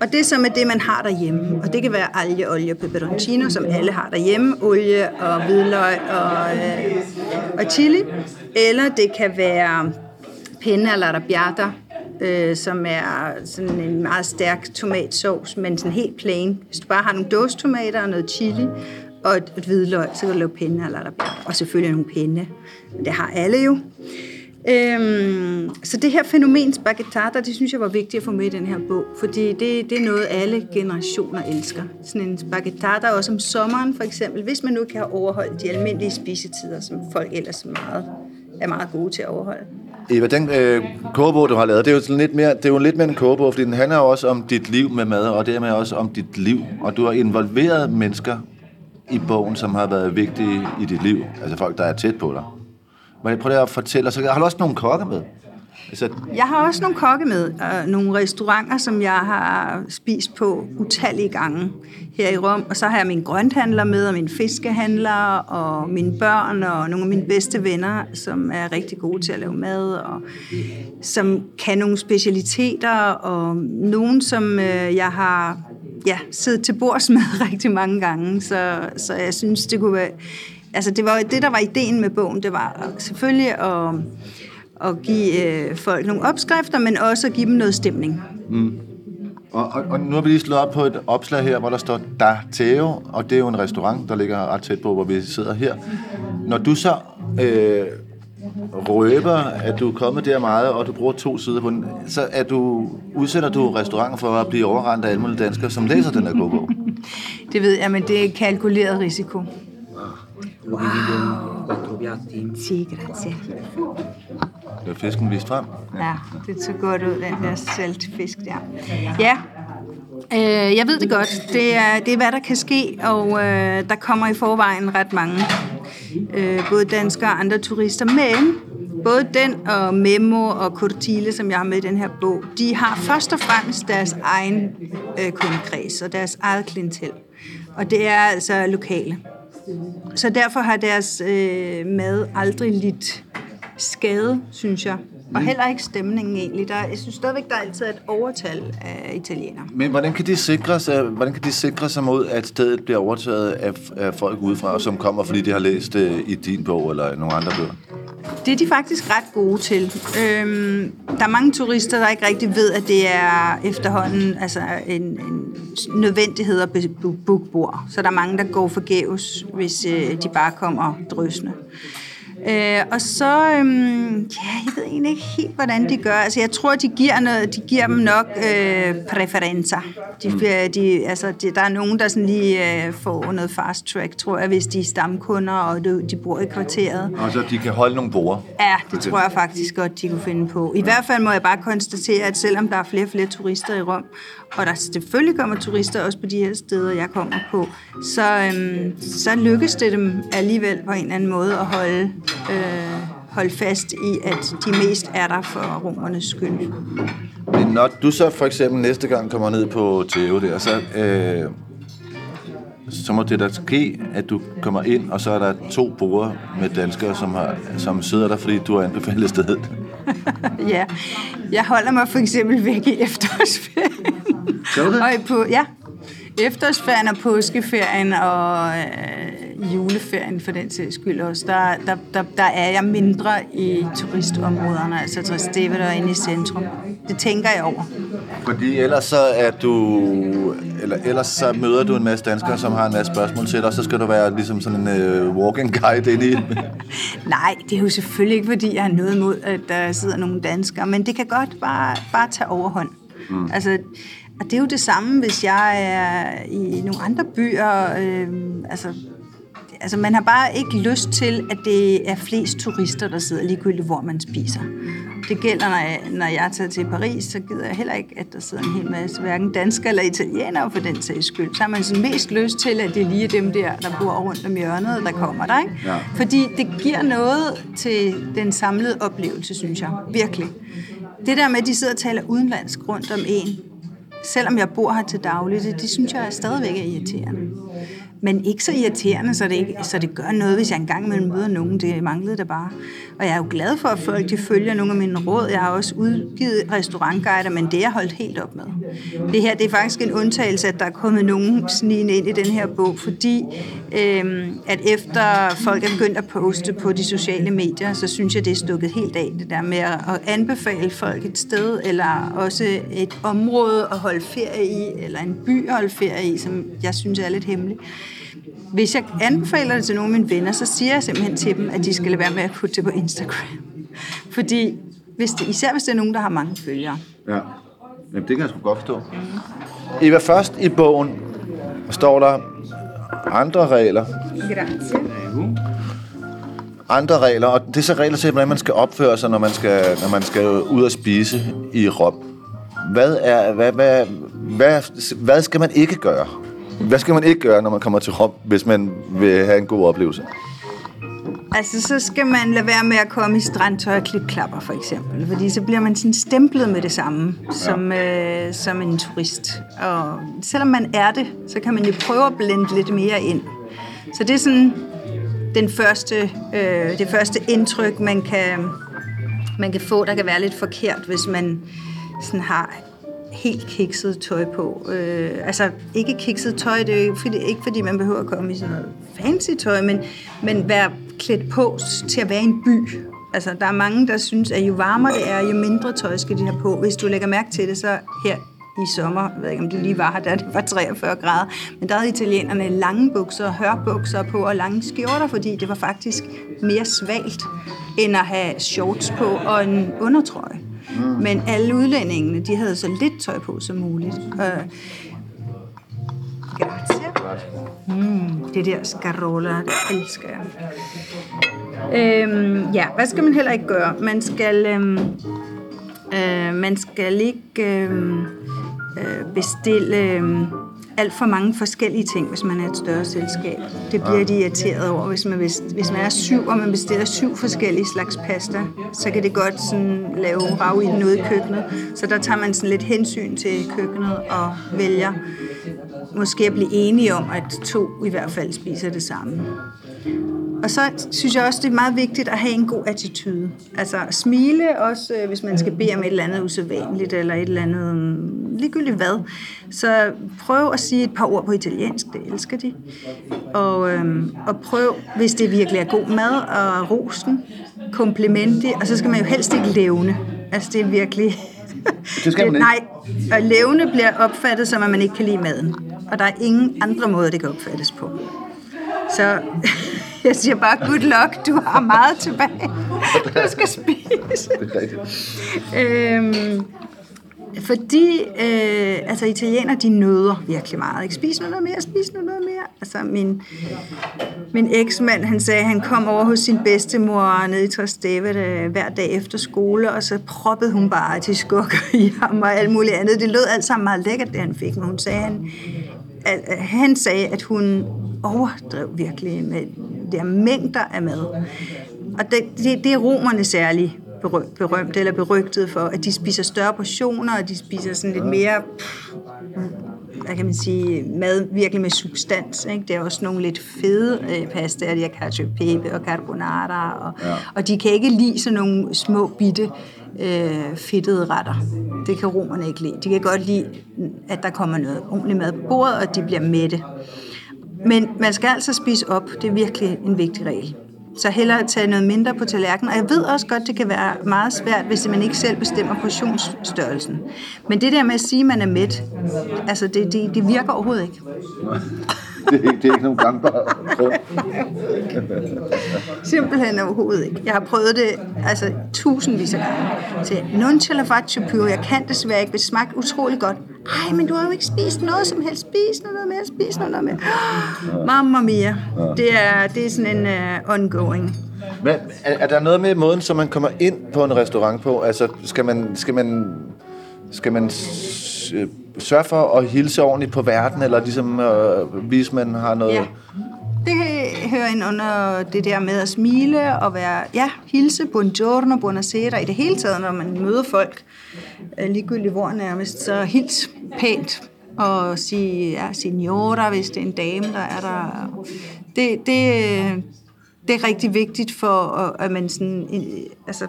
Og det som er det, man har derhjemme. Og det kan være alge, olie og peperoncino, som alle har derhjemme. Olie og hvidløg og, øh, og chili. Eller det kan være penne eller arrabbiata, øh, som er sådan en meget stærk tomatsauce, men sådan helt plain. Hvis du bare har nogle dåstomater og noget chili og et, et hvidløg, så kan du lave penne eller arrabbiata. Og selvfølgelig nogle penne. Men det har alle jo. Øhm, så det her fænomen spaghettata, det synes jeg var vigtigt at få med i den her bog, fordi det, det er noget, alle generationer elsker. Sådan en spaghettata, også om sommeren for eksempel, hvis man nu kan have overholdt de almindelige spisetider, som folk ellers er meget, er meget gode til at overholde. Eva, den øh, kogebog, du har lavet, det er jo sådan lidt mere, det er jo lidt mere en kogebog, fordi den handler jo også om dit liv med mad, og dermed også om dit liv. Og du har involveret mennesker i bogen, som har været vigtige i dit liv. Altså folk, der er tæt på dig. Men prøv lige at fortælle, så har du også nogle kokke med? Altså, Jeg har også nogle kokke med, og nogle restauranter, som jeg har spist på utallige gange her i Rom. Og så har jeg min grønthandler med, og min fiskehandler, og mine børn, og nogle af mine bedste venner, som er rigtig gode til at lave mad, og som kan nogle specialiteter, og nogen, som øh, jeg har ja, siddet til bords med rigtig mange gange. Så, så jeg synes, det kunne være... Altså, det var det, der var ideen med bogen. Det var selvfølgelig at at give øh, folk nogle opskrifter, men også at give dem noget stemning. og, og, og nu har vi lige slået op på et opslag her, hvor der står Da Teo, og det er jo en restaurant, der ligger ret tæt på, hvor vi sidder her. Når du så øh, røber, at du er kommet der meget, og du bruger to sider på den, så er du, udsætter du restauranten for at blive overrendt af alle mulige danskere, som læser den her kogebog. Det ved jeg, men det er kalkuleret risiko. Wow. Quattro piatti. Sì, grazie. Det er fisken vist frem. Ja, det så godt ud, den der saltfisk der. Ja, øh, jeg ved det godt. Det er, det er, hvad der kan ske, og øh, der kommer i forvejen ret mange. Øh, både danskere og andre turister. Men både den og Memo og Cortile, som jeg har med i den her bog, de har først og fremmest deres egen øh, kundekreds og deres eget klientel. Og det er altså lokale. Så derfor har deres øh, mad aldrig lidt skade, synes jeg. Og heller ikke stemningen egentlig. Der, jeg synes stadigvæk, der er altid et overtal af italienere. Men hvordan kan de sikre sig, hvordan kan de sikre sig mod, at stedet bliver overtaget af, af folk udefra, som kommer, fordi de har læst det i din bog eller nogle andre bøger? Det er de faktisk ret gode til. Øhm, der er mange turister, der ikke rigtig ved, at det er efterhånden altså en, en nødvendighed at booke bord. Så der er mange, der går forgæves, hvis øh, de bare kommer drøsende. Øh, og så, øhm, ja, jeg ved egentlig ikke helt, hvordan de gør. Altså, jeg tror, de giver, noget, de giver dem nok øh, præferencer. De, Mm. de, altså, de, der er nogen, der sådan lige øh, får noget fast track, tror jeg, hvis de er stamkunder, og de, de bor i kvarteret. Og så de kan holde nogle borde. Ja, det tror jeg faktisk godt, de kunne finde på. I hvert fald må jeg bare konstatere, at selvom der er flere og flere turister i Rom, og der selvfølgelig kommer turister også på de her steder, jeg kommer på, så, øhm, så lykkes det dem alligevel på en eller anden måde at holde, øh, holde fast i, at de mest er der for romernes skyld. Men når du så for eksempel næste gang kommer ned på Theo der, så, øh, så må det da ske, at du kommer ind, og så er der to borde med danskere, som, har, som sidder der, fordi du har anbefalet stedet. Ja, jeg holder mig for eksempel væk i efterårsferien. Gør du det? Og på, ja, efterårsferien og påskeferien og øh, juleferien for den sags skyld også, der, der, der, der er jeg mindre i turistområderne, altså Trastevere og inde i centrum. Det tænker jeg over. Fordi ellers så er du, eller ellers så møder du en masse danskere, som har en masse spørgsmål til dig, og så skal du være ligesom sådan en uh, walking guide ind i Nej, det er jo selvfølgelig ikke, fordi jeg har noget imod, at der sidder nogle danskere, men det kan godt bare, bare tage overhånd. Mm. Altså, og det er jo det samme, hvis jeg er i nogle andre byer. Øh, altså, altså, man har bare ikke lyst til, at det er flest turister, der sidder ligegyldigt, hvor man spiser. Det gælder, når jeg, når jeg tager til Paris, så gider jeg heller ikke, at der sidder en hel masse, hverken danskere eller italienere for den sags skyld. Så har man sådan mest lyst til, at det er lige dem der, der bor rundt om hjørnet, der kommer der, ikke? Ja. Fordi det giver noget til den samlede oplevelse, synes jeg. Virkelig. Det der med, at de sidder og taler udenlandsk rundt om en, selvom jeg bor her til daglig, det, det synes jeg stadigvæk er irriterende. Men ikke så irriterende, så det, ikke, så det gør noget, hvis jeg engang imellem møder nogen. Det manglede det bare. Og jeg er jo glad for, at folk de følger nogle af mine råd. Jeg har også udgivet restaurantguider, men det er jeg holdt helt op med. Det her det er faktisk en undtagelse, at der er kommet nogen snigende ind i den her bog, fordi øhm, at efter folk er begyndt at poste på de sociale medier, så synes jeg, det er stukket helt af, det der med at anbefale folk et sted, eller også et område at holde ferie i, eller en by at holde ferie i, som jeg synes er lidt hemmelig. Hvis jeg anbefaler det til nogle af mine venner, så siger jeg simpelthen til dem, at de skal lade være med at putte det på Instagram. Fordi hvis det, især hvis det er nogen, der har mange følgere. Ja, Jamen, det kan jeg sgu godt forstå. Eva, først i bogen står der andre regler. Grazie. Andre regler, og det er så regler til, hvordan man skal opføre sig, når man skal, når man skal ud og spise i Rom. Hvad, er, hvad, hvad, hvad, hvad skal man ikke gøre? Hvad skal man ikke gøre, når man kommer til Rom, hvis man vil have en god oplevelse? Altså, så skal man lade være med at komme i strandtøj og klipklapper, for eksempel. Fordi så bliver man sådan stemplet med det samme, som, øh, som en turist. Og selvom man er det, så kan man jo prøve at blende lidt mere ind. Så det er sådan den første, øh, det første indtryk, man kan, man kan få, der kan være lidt forkert, hvis man sådan har helt kikset tøj på. Øh, altså ikke kikset tøj, det er jo ikke fordi, ikke fordi man behøver at komme i sådan noget fancy tøj, men, men være klædt på til at være i en by. Altså der er mange, der synes, at jo varmere det er, jo mindre tøj skal de have på. Hvis du lægger mærke til det, så her i sommer, jeg ved ikke om du lige var her, da det var 43 grader, men der havde italienerne lange bukser, hørbukser på og lange skjorter, fordi det var faktisk mere svalt, end at have shorts på og en undertrøje. Mm. Men alle udlændingene, de havde så lidt tøj på som muligt. Øh. Mm, det der scarola, det elsker jeg. Øhm, ja, hvad skal man heller ikke gøre? Man skal, øhm, øh, man skal ikke øhm, øh, bestille øhm, alt for mange forskellige ting, hvis man er et større selskab. Det bliver de irriteret over, hvis man, hvis, hvis man er syv, og man bestiller syv forskellige slags pasta, så kan det godt sådan lave rav i noget i køkkenet. Så der tager man sådan lidt hensyn til køkkenet og vælger måske at blive enige om, at to i hvert fald spiser det samme. Og så synes jeg også, det er meget vigtigt at have en god attitude. Altså smile også, øh, hvis man skal bede om et eller andet usædvanligt, eller et eller andet mm, ligegyldigt hvad. Så prøv at sige et par ord på italiensk, det elsker de. Og, øhm, og prøv, hvis det virkelig er god mad, og rosen, komplimenti, og så skal man jo helst ikke levne. Altså det er virkelig... Det skal man ikke. Nej, og levne bliver opfattet som, at man ikke kan lide maden. Og der er ingen andre måder, det kan opfattes på. Så Jeg siger bare, good luck, du har meget tilbage. Du skal spise. Det er rigtigt. Øhm, fordi øh, altså italienere, de nøder virkelig meget. Ikke? Spis nu noget mere, spis nu noget mere. Altså min, min eksmand, han sagde, han kom over hos sin bedstemor nede i Trasteve øh, hver dag efter skole, og så proppede hun bare til skukker i ham og alt muligt andet. Det lød alt sammen meget lækkert, det han fik, men hun sagde, han, at, at han sagde, at hun overdrev virkelig med der mængder af mad. Og det, det, det er romerne særligt berø- berømte eller berygtede for, at de spiser større portioner, og de spiser sådan lidt mere, pff, hvad kan man sige, mad virkelig med substans. Ikke? Det er også nogle lidt fede øh, pastaer, de har cacio pepe og carbonara, og, ja. og de kan ikke lide sådan nogle små bitte øh, fedtede retter. Det kan romerne ikke lide. De kan godt lide, at der kommer noget ordentligt mad på bordet, og de bliver mætte. Men man skal altså spise op. Det er virkelig en vigtig regel. Så hellere tage noget mindre på tallerkenen. Og jeg ved også godt, det kan være meget svært, hvis man ikke selv bestemmer portionsstørrelsen. Men det der med at sige, at man er mæt, altså det, det, det virker overhovedet ikke. Det er ikke, det er ikke nogen gangbar grund. Simpelthen overhovedet ikke. Jeg har prøvet det altså tusindvis af gange. Så non ce la faccio più. Jeg kan desværre ikke. Det smagte utrolig godt. Ej, men du har jo ikke spist noget som helst. Spis noget mere, spis noget mere. Mamma mia. Det er, det er sådan en uh, ongoing. Men er, er der noget med måden, som man kommer ind på en restaurant på? Altså, skal man, skal man, skal man øh, sørge for at hilse ordentligt på verden, eller ligesom øh, vise, man har noget... Ja. Det hører ind under det der med at smile og være, ja, hilse, buongiorno, buonasera, i det hele taget, når man møder folk, øh, ligegyldigt hvor nærmest, så hils pænt og sige, ja, signora, hvis det er en dame, der er der. Det, det, det er rigtig vigtigt for, at man sådan, altså,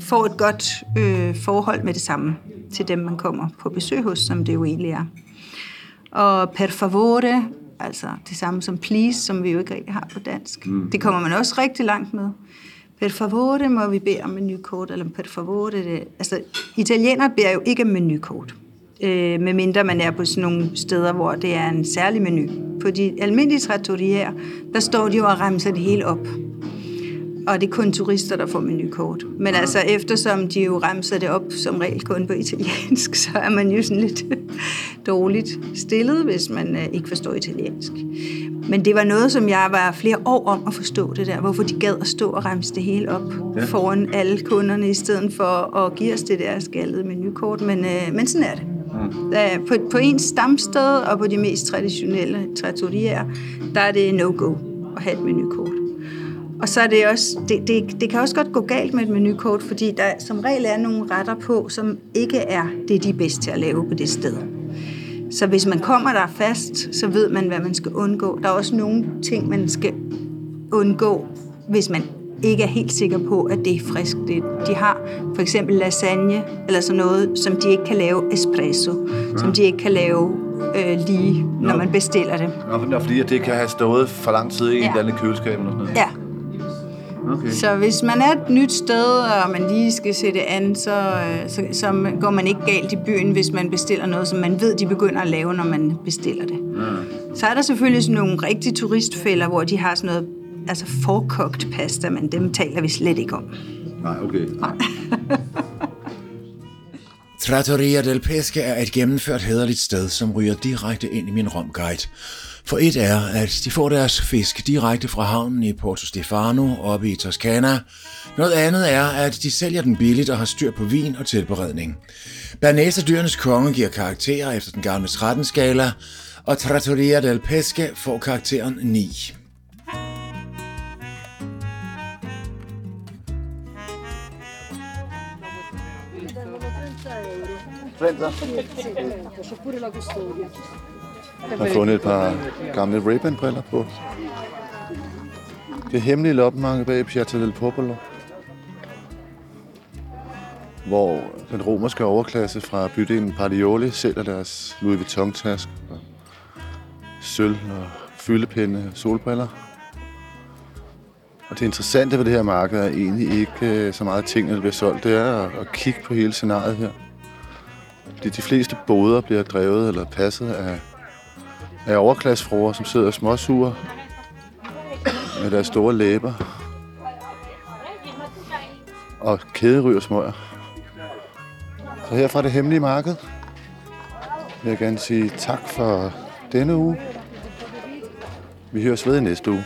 får et godt øh, forhold med det samme til dem, man kommer på besøg hos, som det jo egentlig er. Og per favore, altså det samme som please, som vi jo ikke rigtig har på dansk. Mm. Det kommer man også rigtig langt med. Per favore må vi bede om menukort, eller per favore. Det, altså, italienere beder jo ikke om menukort. Øh, medmindre man er på sådan nogle steder, hvor det er en særlig menu. På de almindelige trattorier, der står de jo og remser det hele op. Og det er kun turister, der får menukort. Men altså, eftersom de jo remser det op som regel kun på italiensk, så er man jo sådan lidt dårligt stillet, hvis man øh, ikke forstår italiensk. Men det var noget, som jeg var flere år om at forstå det der. Hvorfor de gad at stå og remse det hele op ja. foran alle kunderne, i stedet for at give os det der skaldede menukort. Men, øh, men sådan er det. Der, på, på ens stamsted og på de mest traditionelle trattorier, der er det no-go at have et menukort. Og så er det også, det, det, det kan også godt gå galt med et menukort, fordi der som regel er nogle retter på, som ikke er det, de er bedst til at lave på det sted. Så hvis man kommer der fast, så ved man, hvad man skal undgå. Der er også nogle ting, man skal undgå, hvis man ikke er helt sikker på, at det er frisk, det de har. For eksempel lasagne, eller sådan noget, som de ikke kan lave espresso, ja. som de ikke kan lave øh, lige, når man bestiller det. Nå, Nå, fordi det kan have stået for lang tid i ja. Et eller andet køleskab eller sådan noget. Ja, Okay. Så hvis man er et nyt sted, og man lige skal sætte an, så, øh, så, så går man ikke galt i byen, hvis man bestiller noget, som man ved, de begynder at lave, når man bestiller det. Ja. Så er der selvfølgelig sådan nogle rigtige turistfælder, hvor de har sådan noget altså forkogt pasta, men dem taler vi slet ikke om. Nej, okay. Trattoria del Pesce er et gennemført hederligt sted, som ryger direkte ind i min romguide. For et er, at de får deres fisk direkte fra havnen i Porto Stefano oppe i Toskana. Noget andet er, at de sælger den billigt og har styr på vin og tilberedning. Bernese dyrenes konge giver karakterer efter den gamle 13-skala, og Trattoria del Pesce får karakteren 9. Jeg har fundet et par gamle Ray-Ban-briller på. Det hemmelige loppemarked bag Piazza del Popolo. Hvor den romerske overklasse fra bydelen Pardioli sælger deres Louis Vuitton-task og sølv og fyldepinde og solbriller. Og det interessante ved det her marked er egentlig ikke øh, så meget ting, der bliver solgt. Det er at, at kigge på hele scenariet her. De, de fleste boder bliver drevet eller passet af, af overklassefruer, som sidder småsure med deres store læber og kæderyr smøger. Så her fra det hemmelige marked vil jeg gerne sige tak for denne uge. Vi høres ved i næste uge.